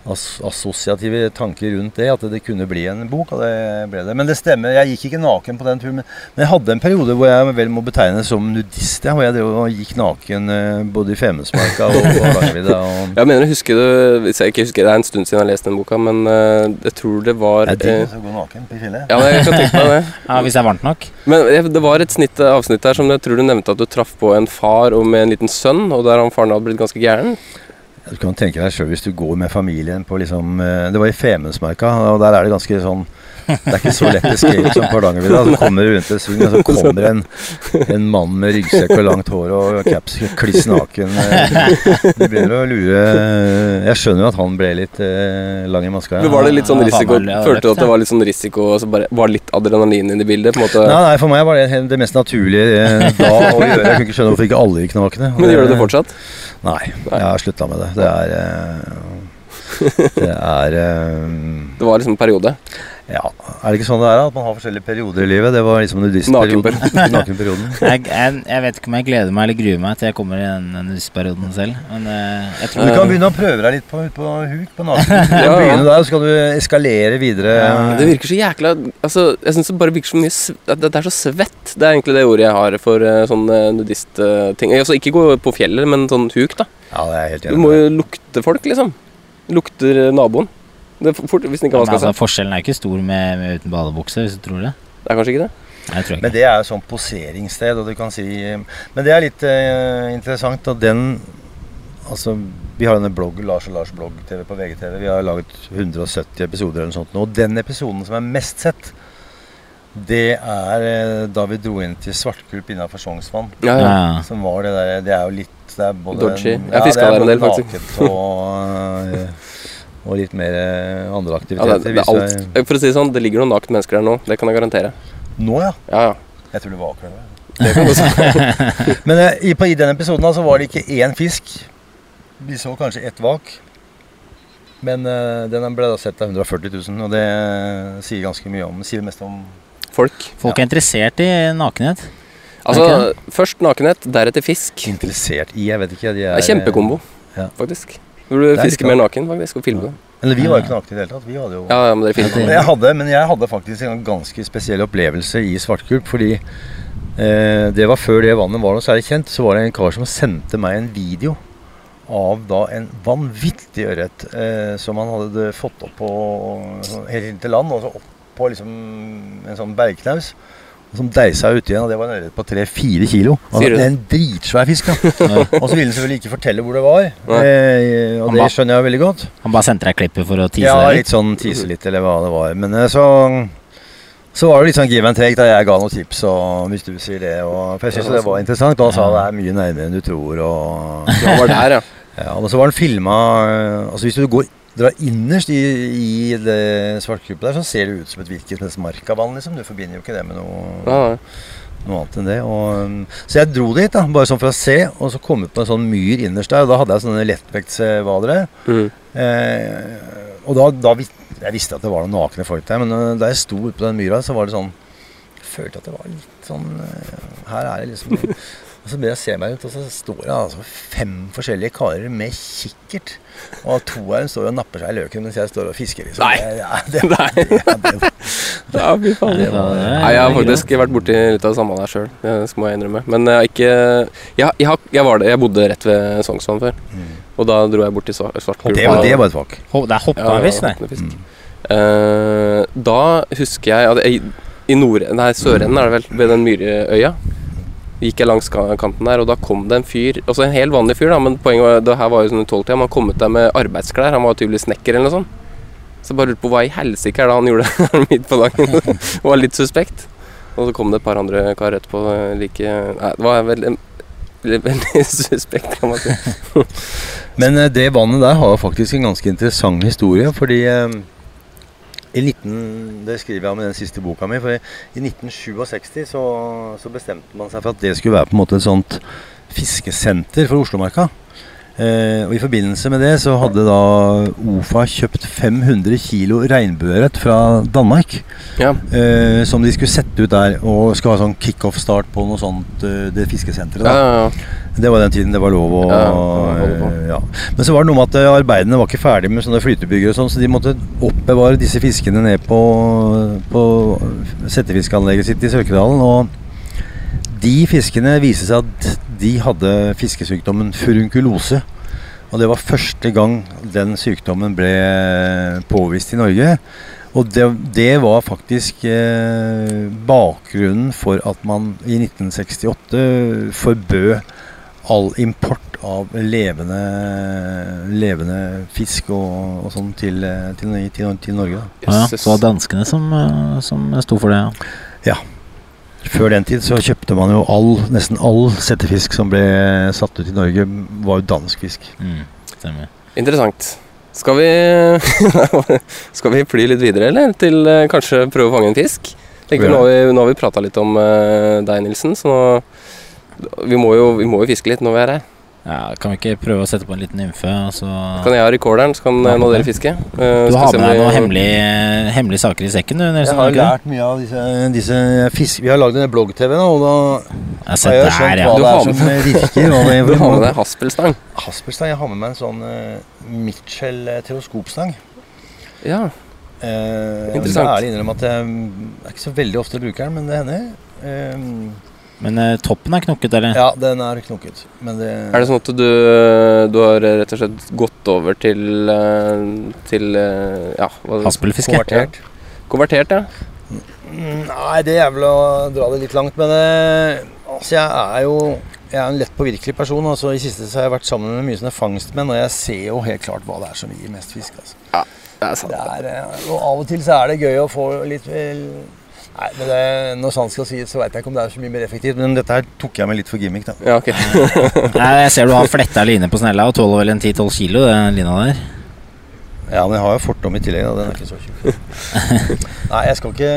as assosiative tanker rundt det, at det kunne bli en bok. Og det ble det. Men det stemmer, jeg gikk ikke naken på den turen. Men, men jeg hadde en periode hvor jeg vel må betegnes som nudist. Ja, hvor jeg og gikk naken øh, både i Femundsmarka og på. Jeg mener å huske det Hvis jeg ikke husker Det er en stund siden jeg har lest den boka, men eh, jeg tror det var Det er digg eh, å gå naken på fjellet. Ja, men jeg kan tenke meg det. ja, Hvis det er varmt nok. Men det var et snitt, avsnitt der som jeg tror du nevnte at du traff på en far og med en liten sønn, og der han faren hadde blitt ganske gæren. Du kan tenke deg selv hvis du går med familien på liksom eh, Det var i Femundsmarka, og der er det ganske sånn Det er ikke så lett escape som Hardangervidda. Så kommer du rundt et sving, og så kommer en, en mann med ryggsekk og langt hår og caps kliss naken. eh. Du begynner å lure Jeg skjønner jo at han ble litt eh, lang i maska. Men var det litt sånn risiko Følte du at det var litt sånn risiko, og så bare var litt adrenalin inn i bildet? på en måte Nei, nei, for meg var det det mest naturlige eh, da å gjøre. Jeg kunne ikke skjønne hvorfor ikke alle gikk nakne. Men gjør du det fortsatt? Nei, jeg har slutta med det. Det er eh, Det er eh, Det var liksom en periode. Ja, Er det ikke sånn det er? At man har forskjellige perioder i livet? Det var liksom nudistperioden. Nakenperioden. Jeg, jeg, jeg vet ikke om jeg gleder meg eller gruer meg til jeg kommer i den nudistperioden selv. Men eh, jeg tror du kan begynne å prøve deg litt på, på huk på naken. Kan Ja, ja. begynne der, så skal du eskalere videre. Det virker så jækla Altså, jeg syns det bare virker så mye Det det er så svett. Det er egentlig det ordet jeg har for uh, sånn uh, nudistting. Altså, ikke gå på fjellet, men sånn huk, da. Ja, det er helt Du må jo lukte folk, liksom. Lukter eh, naboen. Det er fort, hvis den ikke har men vaska altså, seg. Forskjellen er ikke stor med, med uten badebukse, hvis du tror det. Det er kanskje ikke det. Nei, jeg tror Men det er jo sånn poseringssted, og du kan si Men det er litt uh, interessant og den Altså, vi har denne blogg, Lars og Lars blogg-TV på VGTV. Vi har laget 170 episoder eller noe sånt. nå, Og den episoden som er mest sett, det er eh, da vi dro inn til Svartkulp innafor Sognsvann. Ja, Ja. Som var det der Det er jo litt det er både Dodgy. Jeg ja, fiska er der en del, faktisk. Og, eh, og litt mer andre andre ja aktiviteter. det, det er alt. For å si det sånn, det ligger noen nakne mennesker der nå. Det kan jeg garantere. Nå, ja. Ja, ja. Jeg tror det var akkurat det. Det. Men eh, i, på, i den episoden da, så var det ikke én fisk. Vi så kanskje ett vak. Men eh, den ble da sett av 140 000, og det sier ganske mye om Sier mest om Folk. Folk er interessert i nakenhet. Altså, først nakenhet, deretter fisk. interessert i. Jeg vet ikke. De Det er, er kjempekombo, Ja. faktisk. Burde du fiske mer naken, faktisk, og filme det. Eller vi var jo ikke nakne i det hele tatt. Vi hadde jo Ja, ja, men jeg hadde, men jeg hadde faktisk en ganske spesiell opplevelse i Svartkulp. Fordi eh, det var før det vannet var noe særlig kjent. Så var det en kar som sendte meg en video av da en vanvittig ørret eh, som han hadde fått opp på helt inn til land. Og så opp på liksom en sånn bergknaus. Som deisa ut igjen, og det var en ørret på 3-4 kilo. Altså, det? en dritsvær fisk. da Og så ville han selvfølgelig ikke fortelle hvor det var. Eh, og Han det skjønner jeg veldig godt. Han bare sendte deg klippet for å tease Ja, deg litt sånn tise litt, eller hva det var. Men eh, så så var det litt sånn give and take da jeg ga noen tips, og hvis du sier det. Og, for jeg syns det var interessant. Og han sa det er mye nærmere enn du tror. Og, så var der, ja. ja, og så var den filma Altså Hvis du går drar innerst i, i det svartgruppa der, så ser det ut som et hvilket som helst markavann. Liksom. Du forbinder jo ikke det med noe, ja. noe annet enn det. Og, så jeg dro dit, da, bare sånn for å se, og så kom jeg på en sånn myr innerst der. Og da hadde jeg sånne lettvektshvalere. Mm. Eh, og da, da Jeg visste at det var noen nakne folk der, men øh, da jeg sto ute på den myra, så var det sånn Jeg følte at det var litt sånn øh, Her er det liksom Og så begynner jeg se meg ut, og så står det altså fem forskjellige karer med kikkert. Og to av dem står og napper seg i løken mens jeg står og fisker. Liksom. Nei. Ja, det, Nei. ja, det, Ja, fy faen. det var, Nei, jeg har faktisk vært borti litt av det samme der sjøl. Det må jeg innrømme. Men jeg har ikke jeg, jeg, jeg, var det, jeg bodde rett ved Sognsvann før. Og da dro jeg bort til Sva- det, var, det var et fak Det er Ja, hoppeavis, det. fisk. Eh, da husker jeg at jeg, i nord... Nei, sørenden er det vel, ved den Myrøya. Gikk jeg langs kanten der, og da kom det en fyr Altså en helt vanlig fyr, da, men poenget var det her var jo sånn tolvtida. Han hadde kommet der med arbeidsklær. Han var tydeligvis snekker eller noe sånt. Så jeg bare lurte på hva i helsike er det han gjorde midt på dagen. det var litt suspekt. Og så kom det et par andre karer etterpå like Nei, det var veldig, veldig suspekt, kan man si. Men eh, det vannet der har faktisk en ganske interessant historie, fordi eh, 19, Det skriver jeg om i den siste boka mi. For i 1967 så, så bestemte man seg for at det skulle være på en måte et sånt fiskesenter for Oslomarka. Eh, og I forbindelse med det så hadde da OFA kjøpt 500 kg regnbueørret fra Danmark. Ja. Eh, som de skulle sette ut der og skulle ha sånn kickoff-start på noe sånt, eh, det fiskesenteret. Ja, ja, ja. Det var den tiden det var lov å. Men så var det noe med at eh, arbeidene var ikke ferdig med sånne flytebyggere og sånn, så de måtte oppbevare disse fiskene ned på, på settefiskanlegget sitt i Sørkedalen. Og de fiskene viste seg at de hadde fiskesykdommen furunkulose. Og det var første gang den sykdommen ble påvist i Norge. Og det, det var faktisk eh, bakgrunnen for at man i 1968 forbød all import av levende, levende fisk og, og sånn til, eh, til, til, til Norge. Da. Ja, så det var danskene som, eh, som sto for det. Ja. Ja. Før den tid så kjøpte man jo all, nesten all settefisk som ble satt ut i Norge, var jo dansk fisk. Mm. Interessant. Skal vi Skal vi fly litt videre, eller? Til eh, kanskje prøve å fange en fisk? Tenker, nå, har vi, nå har vi prata litt om uh, deg, Nilsen, så nå vi må, jo, vi må jo fiske litt når vi er her. Ja, kan vi ikke prøve å sette på en liten nymfe? Altså så Kan jeg ha recorderen, så kan eh, nå dere fiske? Uh, Du har med deg noen hemmelige, hemmelige saker i sekken, du, Nelson? Jeg har lært mye av disse, disse fisk... Vi har lagd en blogg-TV nå, og da Jeg har jeg der, skjønt ja. hva Du det har er som virker. Det Du har med deg haspelstang. Haspelstang. Jeg har med meg en sånn uh, Mitchell eh, teleskopstang. Ja. interessant. jeg vil ærlig innrømme at jeg er ikke så veldig ofte bruker den, men det hender. Eh, Men eh, toppen er knokket, eller? ja, den er knokket. Men det, Er det sånn at du, du har rett og slett gått over til, eh, til eh, ja, hva Haspelfiske. konvertert? Konvertert, ja. Nei, det er vel å dra det litt langt. Men eh, altså, jeg er jo jeg er en lett påvirkelig person. Altså, I siste så har jeg vært sammen med mye sånne fangstmenn, og jeg ser jo helt klart hva det er som gir mest fisk. Altså. Det er sant. Det er, eh, og av og til så er det gøy å få litt vel Nei, men det, Når sant skal sies, så veit jeg ikke om det er så mye mer effektivt. Men dette her tok jeg med litt for gimmick, da. Ja, ok. Nei, jeg ser du har fletta line på snella og tåler vel en 10-12 kilo, den lina der. Ja, men jeg har jo fortom i tillegg, da. Den er ikke så tjukk. Nei, jeg skal ikke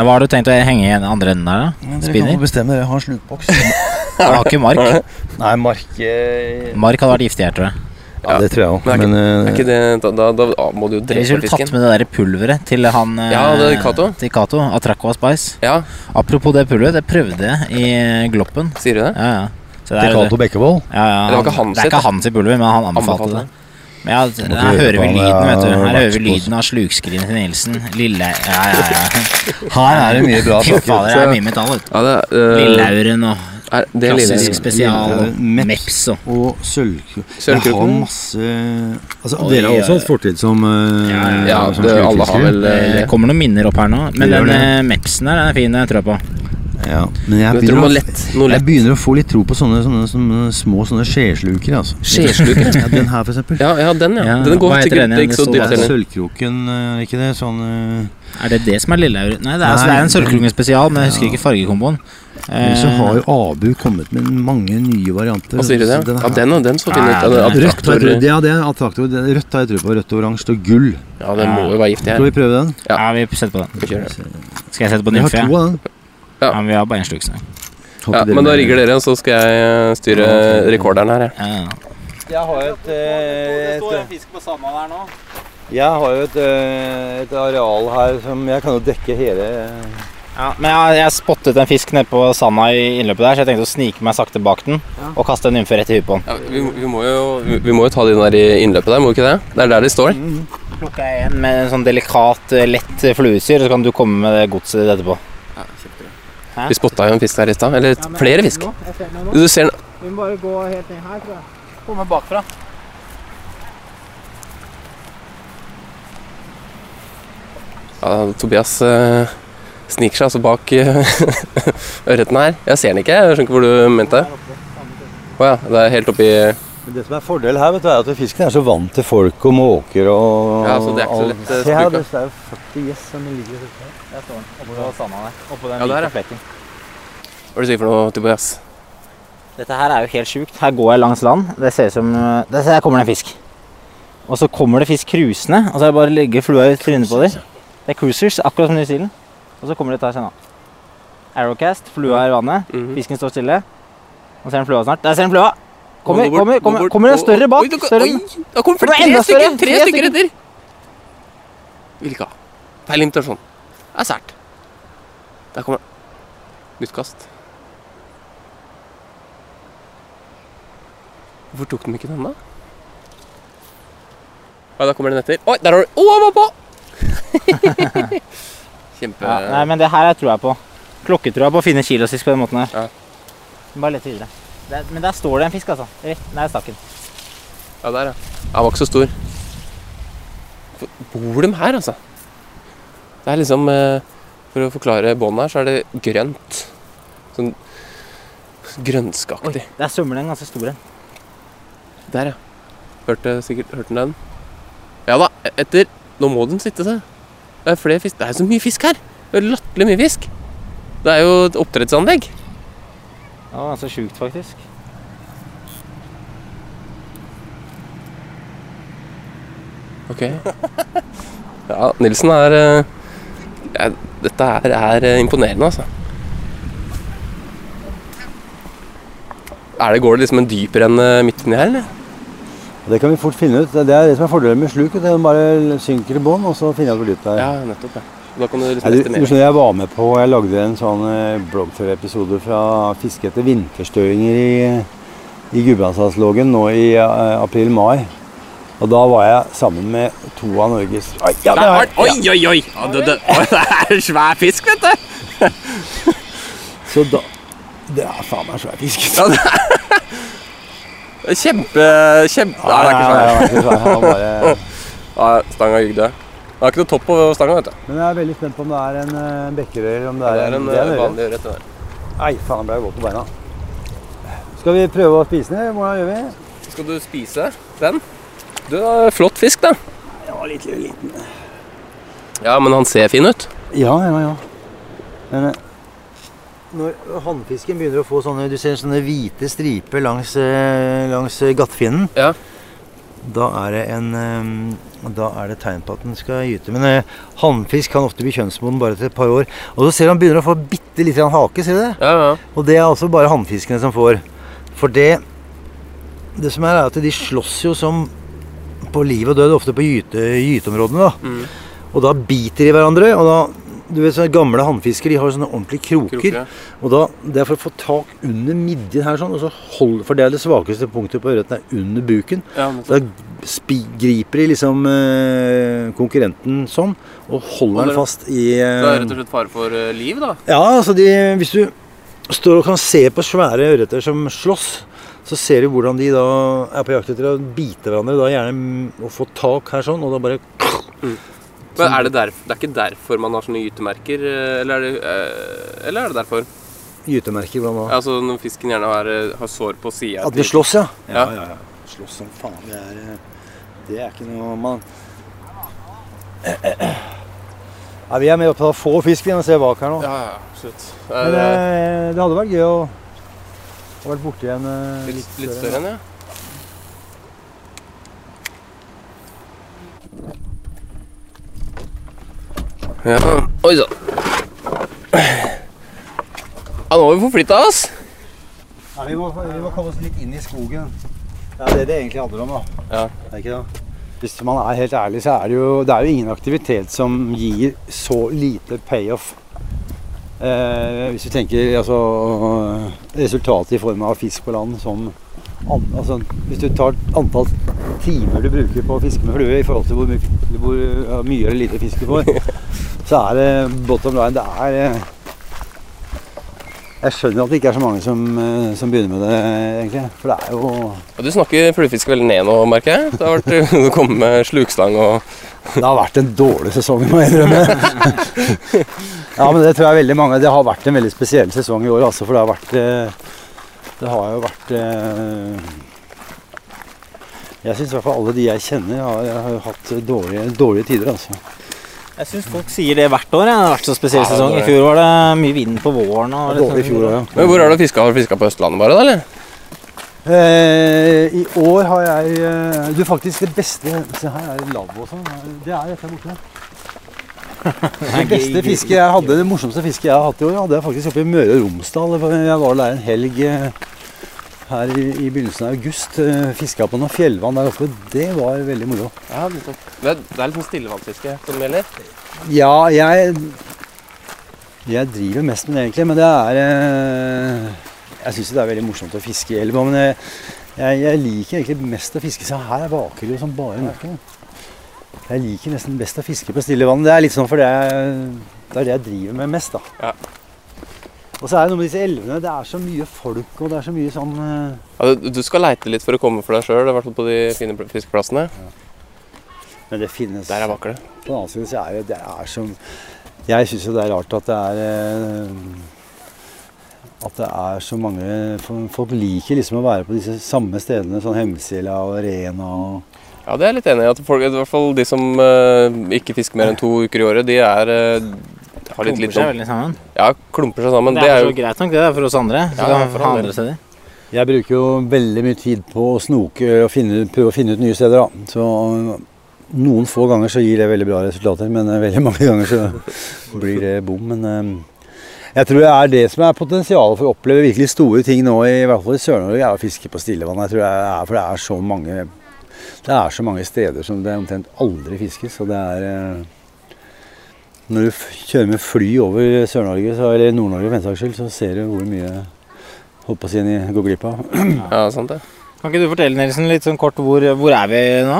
Hva har du tenkt å henge i den andre enden der, da? Dere kan Spinner? bestemme dere. Jeg har en slukboks. Jeg har ikke mark. Nei, mark eh, Mark hadde vært giftig her, tror jeg. Ja, det tror jeg òg. Men Men, Er eh, ikke det, da, da, da må du jo Vi drepe skulle tatt med det der pulveret til han eh, Ja, det er Kato. Til Kato Atraco og Spice. Ja, Apropos det pulveret, det prøvde jeg i eh, Gloppen. sier du det? Ja, ja. Så det til Kato Cato Bekkevold. ja, ja, Det var ikke hans det er ikke hans i pulver, men han anbefalte Anbefalte det. Men ja, her hører vi lyden, vet du. Her hører vi lyden av slukskrinet til Nilsen. Lille Ja, ja, ja. Her er det mye bra Fy saker. fader, det er mye metall, vet. Ja, det øh, og er, det klassisk lille spesial. Lillauren, Meps og Og sølvkroken. Jeg har masse Altså, Oi, Dere har også hatt fortid som uh, Ja, ja, Ja, som det, alle har vel Det kommer noen minner opp her nå. Men den eh, Mepsen her, den er fin, jeg tror jeg på. Ja, men jeg Jeg begynner, noe lett. Noe jeg lett. begynner å få litt tro på sånne, sånne, sånne små sånne skjesluker. Altså. Skjesluker? Ja, den her, for eksempel. Ja, ja, den, ja. Ja, Den går til den ikke så dypt er sølvkroken, eh, er ikke det? Sånn uh... Er det det som er Lillehaug? Nei, det er, altså, det er en sølvkroken spesial, men jeg husker Ja. ikke fargekomboen. Men så Eh, har jo Abu kommet med mange nye varianter. Hva sier du det? Den Ja, her- den, den så fin ut. Rødt, har jeg ja, det attraktor. Rødt har jeg tro på. Rødt og oransje og gull. Ja, den må jo være giftig Skal vi prøve den? Ja. vi setter på den. Vi. Skal jeg sette på Jeg har to av den. Ja. Men vi har bare en sluk. så. Ja, men da rigger dere, så skal jeg øh, styre rekorderen her. jeg. Ja. Jeg har et, står en fisk på sanda der nå. Jeg har jo et, eh, et areal her som jeg kan jo dekke hele Ja, men jeg, jeg spottet en fisk nede på sanda i innløpet der, så jeg tenkte å snike meg sakte bak den og kaste en nymfe rett i huet på den. Ja, vi, vi, må jo, vi, vi må jo ta de der i innløpet der, må vi ikke det? Det er der de står. Plukker jeg en med en sånn delikat, eh, lett fluesyr, så kan du komme med det godset ditt etterpå. Hæ? Vi spotta jo en fisk der i stad. Eller flere fisk. Du ser den Vi må bare gå helt ned her, tror jeg. Komme bakfra. Ja, Tobias eh, sniker seg altså bak uh, ørreten her. Jeg ser den ikke. Jeg skjønner ikke hvor du mente det. oh, ja, det er helt oppi Men Det som er fordelen her, vet du, er at fisken er så vant til folk og måker og Ja, så det er ikke så lett, eh, Se her, det er jo 40 gjess som ligger her. Der står den. Oppå sanda der. Oppå den Ja, der, hvite ja. flekken. Hva er det du sier for noe, Tobias? Dette her er jo helt sjukt. Her går jeg langs land. Det ser ut som Der det, Her kommer det en fisk. Og så kommer det fisk cruisende, og så er det bare å legge flua i trynet på dem. Det er cruisers, akkurat som New Zealand. Og så kommer de og tar seg nå. Arrowcast, flua i vannet. Mhm. Fisken står stille. Nå ser den flua snart. Der ser den flua! Kommer, Gå bort, kommer, kommer, det en større bak. Oi, det- Større. oi, da kommer Det tre stykker! større. Tre stykker etter! Vil ikke ha. Feil invitasjon. Det er sært. Der kommer Nytt kast. Hvorfor tok de ikke den, da? Oi, da kommer den etter. Oi, der har du Å, han var på! Kjempe Ja, nei, men det her jeg tror jeg på. Klokketrua på å finne kilosisk på den måten her. Ja. Bare lett videre. Der, men der står det en fisk, altså. Rett nær stakken. Ja, der, ja. Den var ikke så stor. Bor de her, altså? Det er liksom eh, For å forklare båndet her, så er det grønt. Sånn Oi, der svømmer det en ganske stor en. Der, ja. Hørte sikkert Hørte den? Ja da, e- etter Nå må den sitte seg. Det er flere fisk. Det er så mye fisk her! Det er latterlig mye fisk. Det er jo et oppdrettsanlegg. Det var ganske sjukt, faktisk. Ok. Ja, Nilsen er eh, ja, Dette her er eh, imponerende, altså. Er det, går det liksom en dypere enn eh, midt inni her, eller? Det kan vi fort finne ut. Det er det som er fordelen med sluk. Det er bare synker i bånn, og så finner jeg hvor dypt det er. Ja, nettopp. ja. Da kan du Ja, liksom du, du skjønner, jeg var med på Jeg lagde en sånn bloggførerepisode fra fiske etter vinterstøinger i, i Gudbrandsdalslågen nå i eh, april-mai. Og da var jeg sammen med to av Norges Oi, ja, det er, Oi, oi, oi! Ja, det, det, det er svær fisk, vet du! Så da Det er faen meg svær fisk. Ja, Kjempe... kjempe Nei, det er ikke svær. Ja, ja, ja, ja, ja, ja, Ja, stanga gikk det. Er ikke noe topp på stanga, vet du. Men jeg er veldig spent på om det er en uh, bekkerøy eller om det Det er, en det er en, øre. vanlig ørret. Nei, faen, han ble våt på beina. Skal vi prøve å spise den, hvordan gjør vi? Skal du spise den? Du, er flott fisk, da. Ja, litt liten. Ja, men han ser fin ut. Ja, ja, ja. Men eh, når hannfisken begynner å få sånne Du ser sånne hvite striper langs, eh, langs eh, gattfinnen. Ja. Da er det en Da er det tegn på at den skal gyte. Men eh, hannfisk kan ofte bli kjønnsmoden bare etter et par år. Og så ser du han begynner å få bitte litt hake, ser du det? Ja, ja. Og det er altså bare hannfiskene som får. For det Det som er, er at de slåss jo som på liv og død, ofte på gyte, gyteområdene. da. Mm. Og da biter de hverandre. og da du vet, sånne Gamle hannfiskere de har sånne ordentlige kroker. Kroker. Og da, Det er for å få tak under midjen her, sånn, og så hold, for det er det svakeste punktet på ørreten, er under buken. Ja, da spi, griper de liksom eh, konkurrenten sånn, og holder den fast i Det er det rett og slett fare for eh, liv, da. Ja, altså de, hvis du står og kan se på svære ørreter som slåss, så ser du hvordan de da er på jakt etter å bite hverandre. Da gjerne mm, å få tak her sånn, og da bare Men er det, derf det er ikke derfor man har sånne gytemerker, eh, eller er det, eh, eller er det derfor? gytemerker. Blant annet. Altså når fisken gjerne har, eh, har sår på sida. At vi slåss, ja. Ja. ja, ja. Slåss som faen. Det er, det er ikke noe man ja, Vi er med opptatt av å få fisk, vi, å se bak her nå. Ja, ja, absolutt. Det Men eh, det hadde vært gøy å ha vært borti en litt, litt større enn, ja. Ja, oi sann. Ja, nå har vi forflytta oss. Ja, vi, må, vi må komme oss litt inn i skogen. Det er det det egentlig handler om, da. Ja. Er ikke det? Hvis man er helt ærlig, så er det jo, det er jo ingen aktivitet som gir så lite payoff. Eh, hvis du tenker altså, resultatet i form av fisk på land som an, altså, Hvis du tar antall timer du bruker på å fiske med flue i forhold til hvor, mye- hvor mye eller lite fisk du får, så er det bottom line Det er eh, Jeg skjønner at det ikke er så mange som, eh, som begynner med det, egentlig. For det er jo Og du snakker fluefiske veldig ned nå, merker jeg. Det har vært Du kommer med slukstang og Det har vært en dårlig sesong, må jeg innrømme. ja, men det tror jeg veldig mange Det har vært en veldig spesiell sesong i år, altså. For det har vært eh, Det har jo vært Jeg syns i hvert fall alle de jeg kjenner, har, har hatt dårlige, dårlige tider, altså. Jeg syns folk sier det hvert år. ja. Det har vært så spesiell Ja, sesong. I fjor var det mye vind på våren. Og Det var dårlig i fjor ja. Men hvor har du fiska? Har du fiska på Østlandet bare, da, eller? Eh, I år har jeg eh, Du, faktisk det beste Se her er det lavvo og sånn. Det er dette borte. Det beste fisket jeg hadde, det morsomste fisket jeg har hatt i år, hadde jeg faktisk oppe i Møre og Romsdal. Jeg var der en helg eh, her i, i begynnelsen av august. eh, Fiska på noe fjellvann der oppe. Det var veldig moro. Ja, det er, det litt sånn stillevannsfiske som gjelder. Ja, jeg Jeg driver mest med det, egentlig, men det er eh, Jeg syns det er veldig morsomt å fiske i elva, men jeg, jeg, jeg liker egentlig mest å fiske Se her er vaker jo som bare nøkkelen. Jeg liker nesten best å fiske på stille vann. Det er litt sånn fordi jeg, det er det jeg driver med mest, da. Ja. Og så er det noe med disse elvene. Det er så mye folk, og det er så mye sånn eh, Ja, du, du skal leite litt for å komme for deg sjøl, i hvert fall på de fine fiskeplassene. Ja. Men det finnes Der er vakre. På den annen side så er det, det er som Jeg syns jo det er rart at det er eh, At det er så mange Folk liker liksom å være på disse samme stedene, sånn Hemsila og Rena og Ja, det er jeg litt enig i. At folk, i hvert fall de som eh, ikke fisker mer enn to uker i året, de er har litt, Klumper litt seg veldig sammen. Ja, klumper seg sammen. det er, jo så greit nok, det er for oss andre. Så Ja, for ha andre steder. Jeg bruker jo veldig mye tid på å snoke og finne, prøve å finne ut nye steder. da. Så noen få ganger så gir det veldig bra resultater, men eh, veldig mange ganger så blir det bom. Men eh, jeg tror det er det som er potensialet for å oppleve virkelig store ting nå, i hvert fall i Sør-Norge, er å fiske på stillevann. Jeg tror det er, For det er så mange det er så mange steder som det omtrent aldri fiskes. Og det er eh, Når du f kjører med fly over Sør-Norge, eller Nord-Norge for den saks skyld, så ser du hvor mye holdt på å si en går glipp av. Ja, sant det. Kan ikke du fortelle Nilsen, litt sånn kort hvor, hvor er vi nå?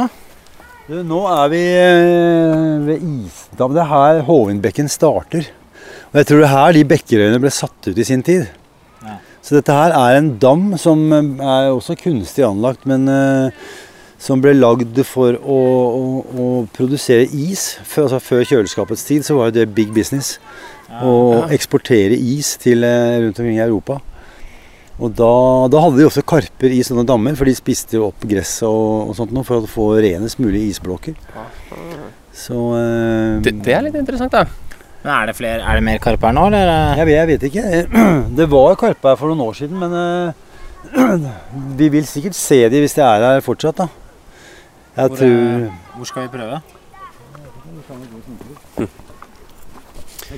Du, nå er vi eh, ved Isdam. Det er her Hovindbekken starter. Og jeg tror det er her de bekkerøyene ble satt ut i sin tid. Ja. Så dette her er en dam som eh, er også kunstig anlagt, men eh, som ble lagd for å, å, å produsere is. Før, altså, før kjøleskapets tid så var det big business. Å eksportere is til eh, rundt omkring i Europa. Og da, da hadde de også karper i sånne dammer, for de spiste jo opp gress og, og sånt noe for å få renest mulig isblokker. Så eh, det. Det er litt interessant, da. Men er det, flere, er det mer karpe her nå, eller? jeg, vet, jeg vet ikke. Det var karpe her for noen år siden, men eh, vi vil sikkert se de hvis de er her fortsatt, da. Jeg Hvor, tror Hvor skal vi prøve?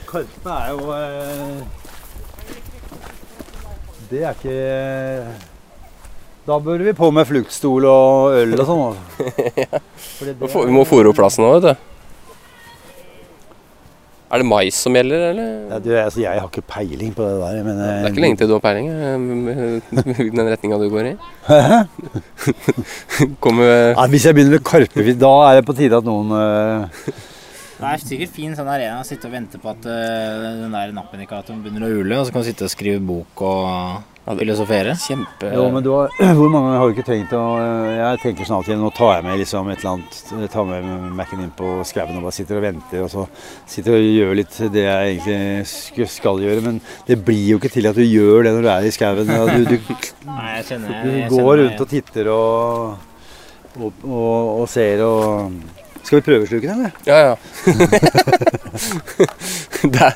Karpe er jo eh, Det er ikke Da bør vi på med fluktstol og øl og sånn. altså. Vi må fôre opp plassen nå, vet du. Er det mais som gjelder, eller? Ja, du, altså, jeg har ikke peiling på det der. Men, Det er ikke lenge til du har peiling eh, den retninga du går i. Kommer Ja, hvis jeg begynner med karpefisk, da er det på tide at noen eh, Det er sikkert fin sånn arena å sitte og vente på at uh, den der nappindikatoren begynner å ule, og så kan du sitte og skrive bok og filosofere. kjempe Jo, men du har, hvor mange har du ikke tenkt å Jeg tenker sånn alltid Nå tar jeg med liksom et eller annet jeg Tar med Mac-en inn på skauen og bare sitter og venter, og så sitter og gjør litt det jeg egentlig skal gjøre. Men det blir jo ikke til at du gjør det når du er i skauen. Du, du, Nei, jeg kjenner du jeg går rundt og titter og, og, og, og ser og Skal vi prøvesluke den, eller? Ja, ja. det, er,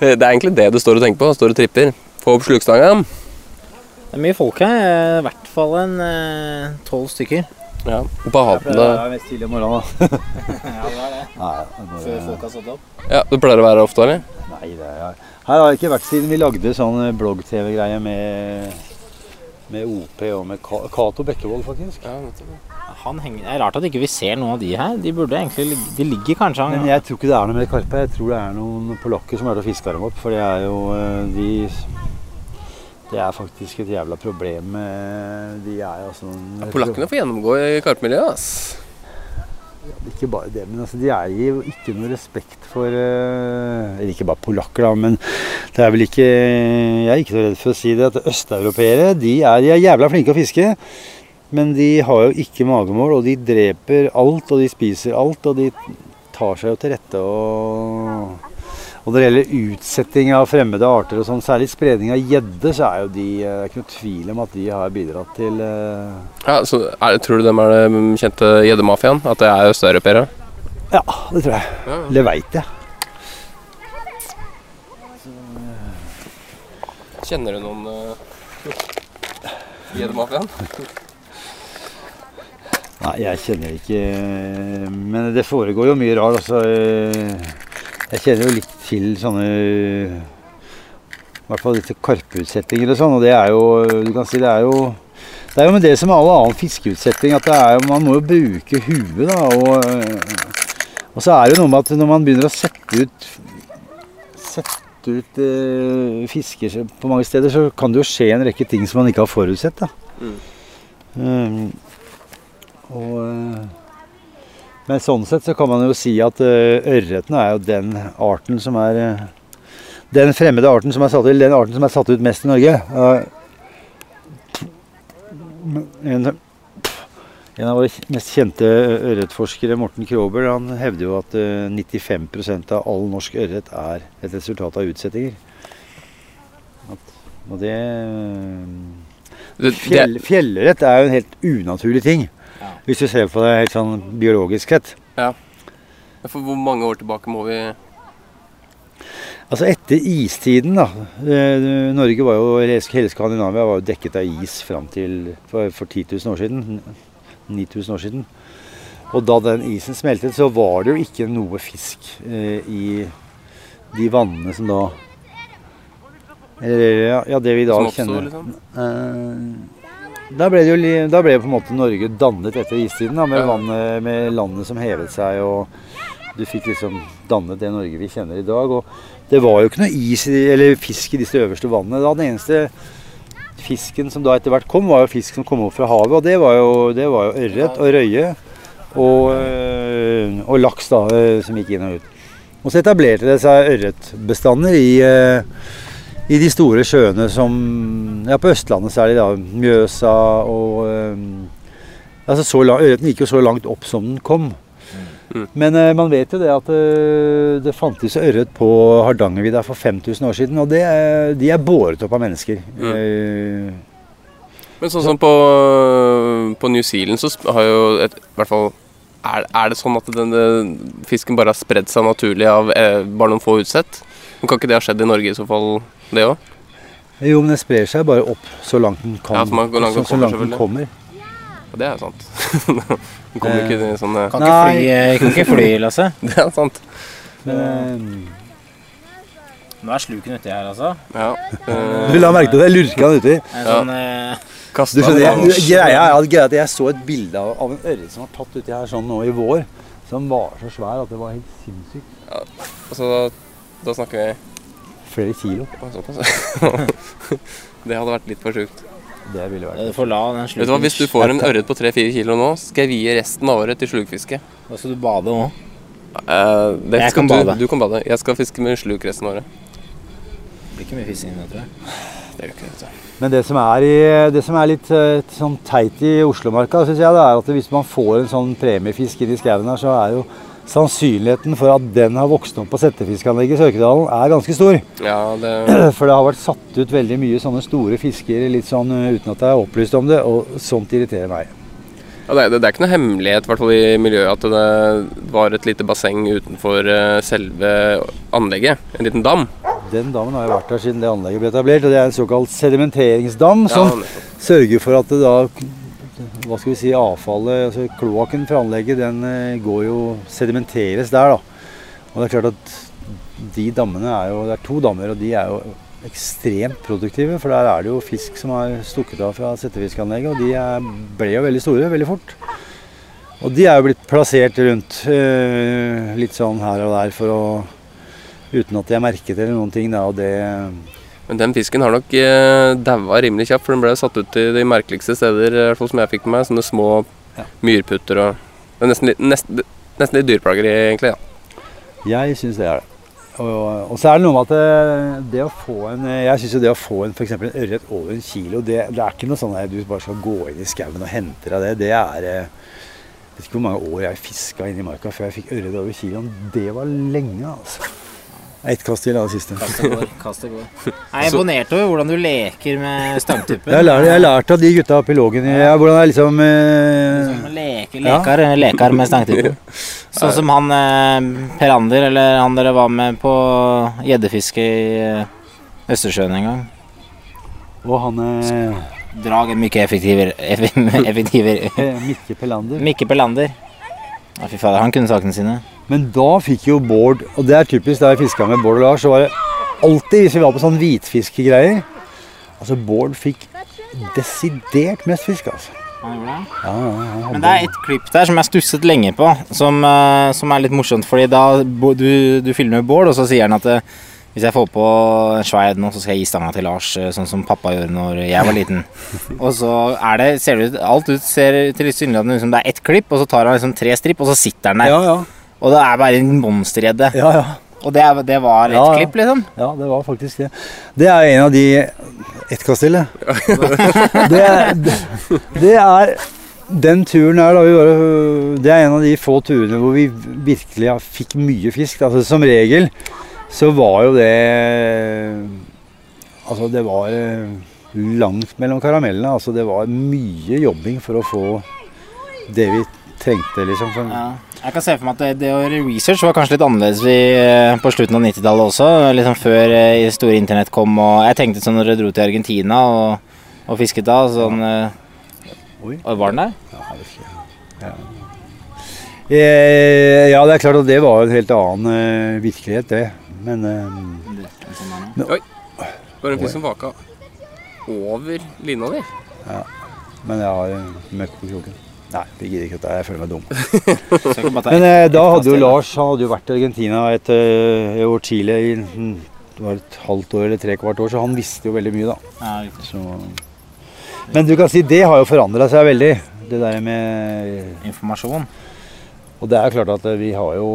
det er egentlig det du står og tenker på. Står og tripper. Få opp slukstanga. Det er mye folk her. eh, I hvert fall en tolv stykker. Ja. Badende er mest tidlig om morgenen, da. Ja, det er det. Nei, det er Før folk har stått opp. Ja, det pleier å være ofte, eller? Nei, det er Her har jeg ikke vært siden vi lagde sånn blogg-TV-greie med, med OP og med Cato Bekkevold, faktisk. Ja, nettopp. Han henger, det er rart at ikke vi ser noen av de her. De burde egentlig De ligger kanskje Men jeg tror ikke det er noe med karpe. Jeg tror det er noen polakker som har fiska dem opp. For det er jo eh, de Det er faktisk et jævla problem med De er altså Polakkene får gjennomgå i karpemiljøet, ass. Ikke bare det, men altså, de er jo ikke noe respekt for eh, Eller ikke bare polakker, da, men det er vel ikke Jeg er ikke så redd for å si det, at østeuropeere de er, de er jævla flinke å fiske. Men de har jo ikke magemål, og de dreper alt, og de spiser alt, og de tar seg jo til rette og og når det gjelder utsetting av fremmede arter, og sånn, særlig spredning av gjedde, så er jo de eh, Det er ikke noe tvil om at de har bidratt til uh... Ja, så er, Tror du dem er den kjente gjeddemafiaen? At det er østeuropeere? Ja, det tror jeg. Ja. Det veit jeg. Kjenner du noen uh, gjeddemafiaen? Nei, jeg kjenner ikke Men det foregår jo mye rart. Altså, jeg kjenner jo litt til sånne I hvert fall litt karpeutsettinger og sånn. Og det er jo Du kan si det er jo det er jo med det som med all annen fiskeutsetting at det er man må jo bruke huet. da, og, og så er det jo noe med at når man begynner å sette ut sette ut eh, fisker på mange steder, så kan det jo skje en rekke ting som man ikke har forutsett. da. Um, og, eh, men sånn sett så kan man jo si at uh, ørreten er jo den arten som er eh, Den fremmede arten som er satt ut, den arten som er satt ut mest i Norge. En, en av våre mest kjente ørretforskere, Morten Krober, han hevder jo at eh, 95% av all norsk ørret er et resultat av utsettinger. At, og det Det, det, Fjell, Fjellørret er jo en helt unaturlig ting. Hvis du ser på det helt sånn biologisk sett. Ja. for hvor mange år tilbake må vi Altså etter istiden, da. eh, Norge var jo, hele Skandinavia var jo dekket av is fram til for, for 10 000 år siden. 9000 år siden. Og da den isen smeltet, så var det jo ikke noe fisk eh, i de vannene som da Eller ja, ja, det vi i dag kjenner. liksom? Eh, da ble det jo da ble på en måte Norge dannet etter istiden, da, med, Ja. vannet, med landet som hevet seg. og Du fikk liksom dannet det Norge vi kjenner i dag. og Det var jo ikke noe is eller fisk i disse øverste vannene. Da Den eneste fisken som da etter hvert kom, var jo fisk som kom opp fra havet. Og det var jo, det var jo ørret og røye og, øh, og laks da, øh, som gikk inn og ut. Og så etablerte det seg ørretbestander i øh, i de store sjøene som Ja, på Østlandet særlig, da. Mjøsa og øhm, altså så lang, Ørreten gikk jo så langt opp som den kom. Mm. Men øh, man vet jo det at øh, det fantes ørret på Hardangervidda for 5000 år siden. Og det, de er båret opp av mennesker. Mm. Eh, Men sånn som på, på New Zealand så har jo et, i hvert fall er, er det sånn at denne fisken bare har spredd seg naturlig av eh, bare noen få utsett? Men kan ikke det ha skjedd i Norge i så fall, det òg? jo, men den sprer seg bare opp så langt den kan. Ja, så langt den så, så kommer, langt den kommer. Ja, det er sant. Den kommer eh, ikke sånn Kan ikke fly, eh, kan ikke fly Lasse. Det er sant. Men, eh, Nå er sluken uti her, altså. Ja. Eh, du la merke til det, jeg lurka den uti. Ja. sånn eh, Du skjønner, jeg, greia er at, at jeg så et bilde av, av en ørret som var tatt uti her sånn nå i vår. Som var så svær at det var helt sinnssykt. Altså, da, da snakker vi Flere kilo. Det hadde vært litt for sjukt. Det ville vært får la den sluken Vet du hva, Hvis du får en ørret på 3-4 kilo nå, skal jeg vie resten av året til slukfiske. Da skal du bade òg. Uh, Jeg kan du, bade. Du kan bade. Jeg skal fiske med sluk resten av året. Det blir ikke mye fisking nå, tror jeg. Det gjør ikke det. vet du. Men det som er, i, det som er litt eh, sånn teit i Oslomarka, synes jeg, det er at hvis man får en sånn premiefisk inn i skauen her, så er jo sannsynligheten for at den har vokst opp på settefiskanlegget i Sørkedalen, er ganske stor. Ja, det For det har vært satt ut veldig mye sånne store fisker litt sånn eh, uten at jeg er opplyst om det, og sånt irriterer meg. Ja, det, det er ikke noe hemmelighet i hvert i miljøet at det var et lite basseng utenfor eh, selve anlegget. En liten dam. Den dammen har jo vært der siden det anlegget ble etablert, og det er en såkalt sedimenteringsdam som Ja, nettopp. sørger for at det da hva skal vi si, avfallet, altså kloakken fra anlegget, den eh, går jo sedimenteres der, da. Og det er klart at de dammene er jo Det er to dammer, og de er jo ekstremt produktive. For der er det jo fisk som er stukket av fra settefiskanlegget, og de er, ble jo veldig store veldig fort. Og de er jo blitt plassert rundt eh, litt sånn her og der for å Uten at de er merket eller noen ting. Da, og det Men den fisken har nok eh, daua rimelig kjapt, for den ble satt ut i de merkeligste steder, i hvert fall som jeg fikk med meg. Sånne små Ja. myrputter og Det er nesten litt, nesten, nesten litt dyreplageri, egentlig. Ja. Jeg syns det er det. Og, og så er det noe med at det, det å få en Jeg syns jo det å få en f.eks. en ørret over en kilo, det, det er ikke noe sånn at du bare skal gå inn i skauen og hente deg det. Det er eh, Jeg vet ikke hvor mange år jeg fiska inn i marka før jeg fikk ørret over kiloen. Det var lenge, altså. Ett kast til, da, det siste. Kastet går. Kastet går. Jeg er imponert over hvordan du leker med stangtuppen. Jeg har lært, jeg har lært av de gutta oppe i Lågen ja, hvordan jeg liksom eh, Leker, lekar, leker, med stangtuppen. Sånn som han eh, Per Ander, eller han dere var med på gjeddefiske i eh, Østersjøen en gang. Og han eh, Drag er mye effektivere. Effektiver. Mikke Pelander. Mikke Pelander. Ja, fy fader, han kunne sakene sine. Men da fikk jo Bård, og det er typisk da jeg fiska med Bård og Lars, så var det alltid hvis vi var på sånn hvitfiskegreier Altså Bård fikk desidert mest fisk, altså. Ja, ja, ja, Men det er et klipp der som jeg stusset lenge på, som, eh, som er litt morsomt. Fordi da du, du filmer Bård, og så sier han at eh, hvis jeg får på en sverd nå, så skal jeg gi stanga til Lars, eh, sånn som pappa gjorde når jeg var liten. og så er det, ser det ut, alt ut ser tilsynelatende ut som det er ett klipp, og så tar han liksom tre stripp, og så sitter han der. ja, ja. Og det er bare en monstergjedde. ja, ja. Og det, er- det var et Ja, klipp, liksom. Ja, det var faktisk det. Det er en av de Ett kastille til, det. det, er- det. Er den turen her, da vi bare, Det er en av de få turene hvor vi virkelig fikk mye fisk. Altså, som regel så var jo det Altså, det var eh, langt mellom karamellene. Altså, det var mye jobbing for å få det vi trengte, liksom. For, Ja. Jeg kan se for meg at det, det å gjøre research var kanskje litt annerledes vi, eh, på slutten av 90-tallet også. Liksom før eh, store internett kom. Og jeg tenkte sånn når dere dro til Argentina og, og fisket da. Sånn, Oi. var den der? Eh, ja, det er klart at det var en helt annen virkelighet, det. Men Oi! Var det en fisk som vaka over lina di? Men jeg har en møkk på kroken. Nei, vi gidder ikke dette. Jeg føler meg dum. Men eh, da hadde jo. Lars han hadde jo vært i Argentina et uh, år tidlig, i mm, det var et halvt år eller tre kvart år, så han visste jo veldig mye, da. Ja. Så. Men du kan si det har jo forandra seg veldig. Det der med Informasjon. Og det er klart at vi har jo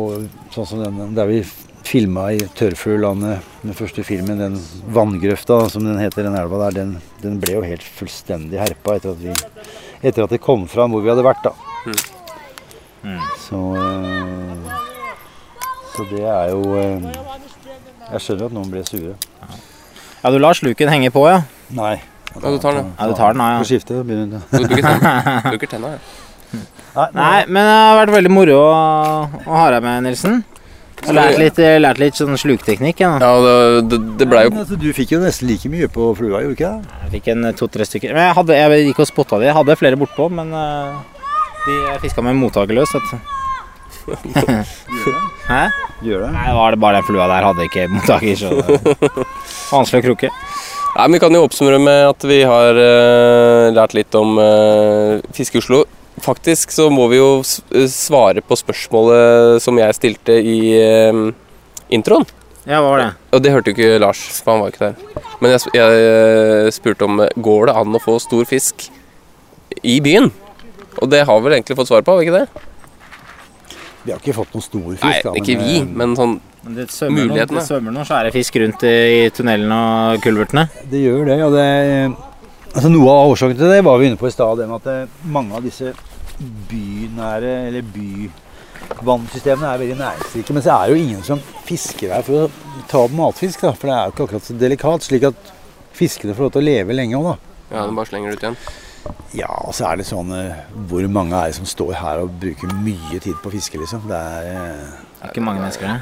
sånn som den der vi filma i Tørrfuglandet. den første filmen, den vanngrøfta som den heter, den elva der, den, den ble jo helt fullstendig herpa etter at vi etter at det kom fram hvor vi hadde vært, da. Mm. Så eh, Så det er jo eh, Jeg skjønner at noen ble sure. Ja, du lar sluken henge på, ja. Nei. Ja, du tar den, Ja, du tar den, ja, ja. Får skifte. begynner Du bruker tenna, bruker tenna ja. Nei, men det har vært veldig moro å, å ha deg med, Nilsen. Jeg har lært litt, lært litt sånn slukteknikk. Ja. Ja, det, det, det blei jo altså, du fikk jo nesten like mye på flua, gjorde du ikke det? Jeg fikk en eh, to-tre stykker. Men jeg, hadde, jeg gikk og spotta de. Jeg hadde flere bortpå, men eh, de fiska med mottakerløs. løs. Hæ? Gjør det? Nei, var det bare den flua der hadde ikke mottaker, så vanskelig å krukke. Nei, men Vi kan jo oppsummere med at vi har uh, lært litt om uh, Fiske i Oslo. Faktisk så må vi jo eh, svare på spørsmålet som jeg stilte i eh, introen. Ja, hva var det? Og det hørte jo ikke Lars, for han var ikke der. Men jeg, jeg eh, spurte om eh, går det an å få stor fisk i byen. Og det har vi vel egentlig fått svar på, har vi ikke det? Vi har ikke fått noen stor fisk. Nei, da, ikke vi, men sånn Men Det svømmer, noen, det svømmer noen svære fisk rundt i, tunnelen og kulvertene. Det gjør det, og det altså Noe av årsaken til det var vi inne på i stad, det med at mange av disse bynære, eller byvannsystemene er veldig næringsrike. Men så er det jo ingen som fisker her for å ta opp matfisk, da, for det er jo ikke akkurat så delikat. Slik at fiskene får lov til å leve lenge òg, da. Ja, den bare slenger det ut igjen. Ja, og så er det sånn eh, Hvor mange er det som står her og bruker mye tid på å fiske, liksom? Det er eh, Det er ikke mange mennesker der.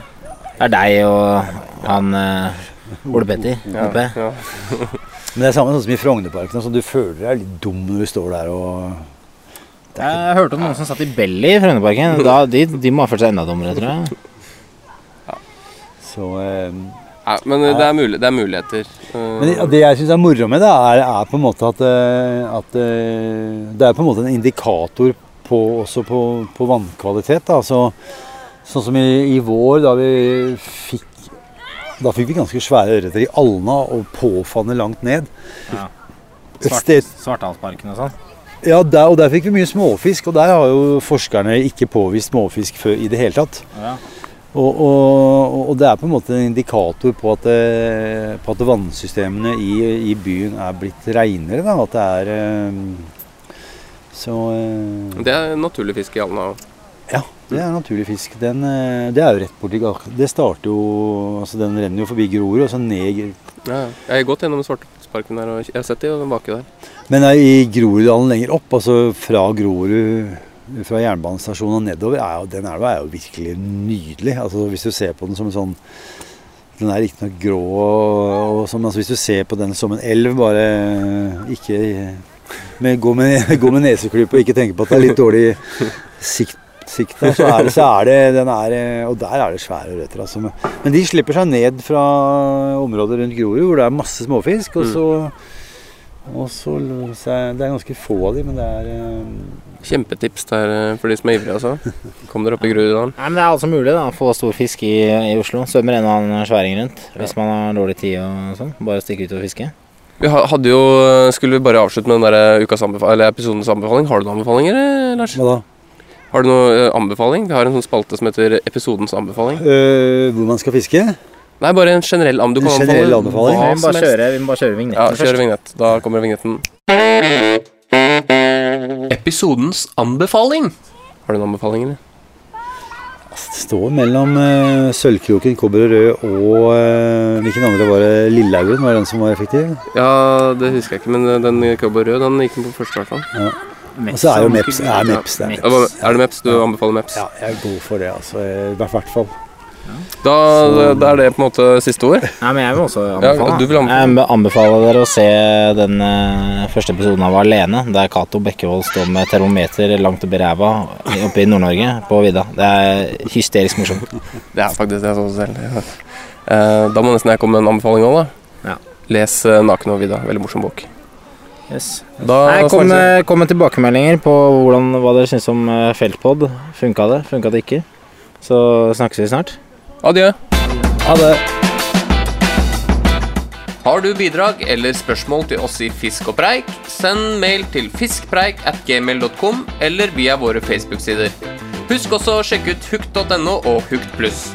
Det er deg og han eh, Ole Petter. oppe. Ja. Men det er samme sånn som i Frognerparken. Altså, du føler deg litt dum når du står der og det Jeg hørte om noen som satt i belly i Frognerparken. De, de må ha følt seg enda dummere, tror jeg. så eh, ja, men det er, mulig, det er muligheter. Men det, det jeg syns er moro med det, er, er på en måte at, eh, at eh, Det er på en måte en indikator på, også på, på vannkvalitet. Da. Så, sånn som i, i vår, da vi fikk Da fikk vi ganske svære ørreter i Alna og påfanne langt ned. Ja. Svart, Svarthalsparken og sånn. Ja, der, og der fikk vi mye småfisk, og der har jo forskerne ikke påvist småfisk før i det hele tatt. Ja. Og, og, og det er på en måte en indikator på at, det, på at vannsystemene i, i byen er blitt reinere. Da. At det er eh, Så eh, Det er naturlig fisk i Alna. Ja, det er naturlig fisk. Den, eh, det er jo rett borti. Det starter jo altså Den renner jo forbi Grorud og så ned Ja, jeg har gått gjennom Svartesparken der, og jeg har sett de baki der. Men i Groruddalen lenger opp, altså fra Grorud fra jernbanestasjonen og nedover, er jo, den elva er jo virkelig nydelig. Altså Hvis du ser på den som en sånn Den er riktignok grå, og, og men altså, hvis du ser på den som en elv, bare ikke med, gå, med, gå med neseklype og ikke tenke på at det er litt dårlig sikt, sikt der, så er det, så er det den er, Og der er det svære ørreter. Altså. Men- de slipper seg ned fra området rundt Grorud, hvor det er masse småfisk. og så og så, Det er ganske få av de, men det er eh, Kjempetips der eh, for de som er ivrige, altså. Kom dere opp i Groruddalen. Nei, men Det er altså mulig da, å få stor fisk i, i Oslo. Svømmer en og annen sværing rundt. Hvis man har dårlig tid og sånn. Bare stikke ut og fiske. Vi hadde jo, skulle vi bare avslutte med den der ukas anbefaling, eller episodens anbefaling. Har du noen anbefalinger, eh, Lars? Hva da? Har du noen eh, anbefaling? Vi har en sånn spalte som heter Episodens anbefaling. Uh, hvor man skal fiske? Nei, bare en generell am. En generell anbefaling? hva Vi må bare kjøre, vi må bare kjøre Ja, vignetten Kjøre vignett. Da kommer vignetten. Episodens anbefaling. Har du en anbefaling, eller? Det står mellom uh, Sølvkroken, Kobber og Rød og uh, Hvilken andre var det? Lillehaugen var den som var effektiv? Ja, det husker jeg ikke, men den den og Rød, den gikk den på første, i hvert fall. Og så er jo Meps. Er Meps det er Ja, Er det Meps? Du anbefaler Meps? Ja, jeg er god for det, altså. I hvert fall. Da, da er det på en måte siste ord. Nei, men jeg vil også anbefale. Ja, vil anbefale. Jeg anbefaler dere å se den eh, første episoden av Alene, der Cato Bekkevold står med termometer langt oppi ræva oppe i Nord-Norge, på vidda. Det er hysterisk morsomt. Det er faktisk det jeg så selv. Ja. Eh, Da må nesten jeg komme med en anbefaling òg, da. Ja. Les eh, 'Naken og Vidda'. Veldig morsom bok. Yes. Da Nei, kom, med- kom med tilbakemeldinger på hvordan, hva dere syns om eh, Feltpod. Funka det? Funka det ikke? Så snakkes vi snart. Adjø. Ha det. Har du bidrag eller spørsmål til oss i Fisk og preik, send mail til fiskpreik at gmail.com eller via våre Facebook-sider. Husk også å sjekke ut hukt.no og Hukt pluss.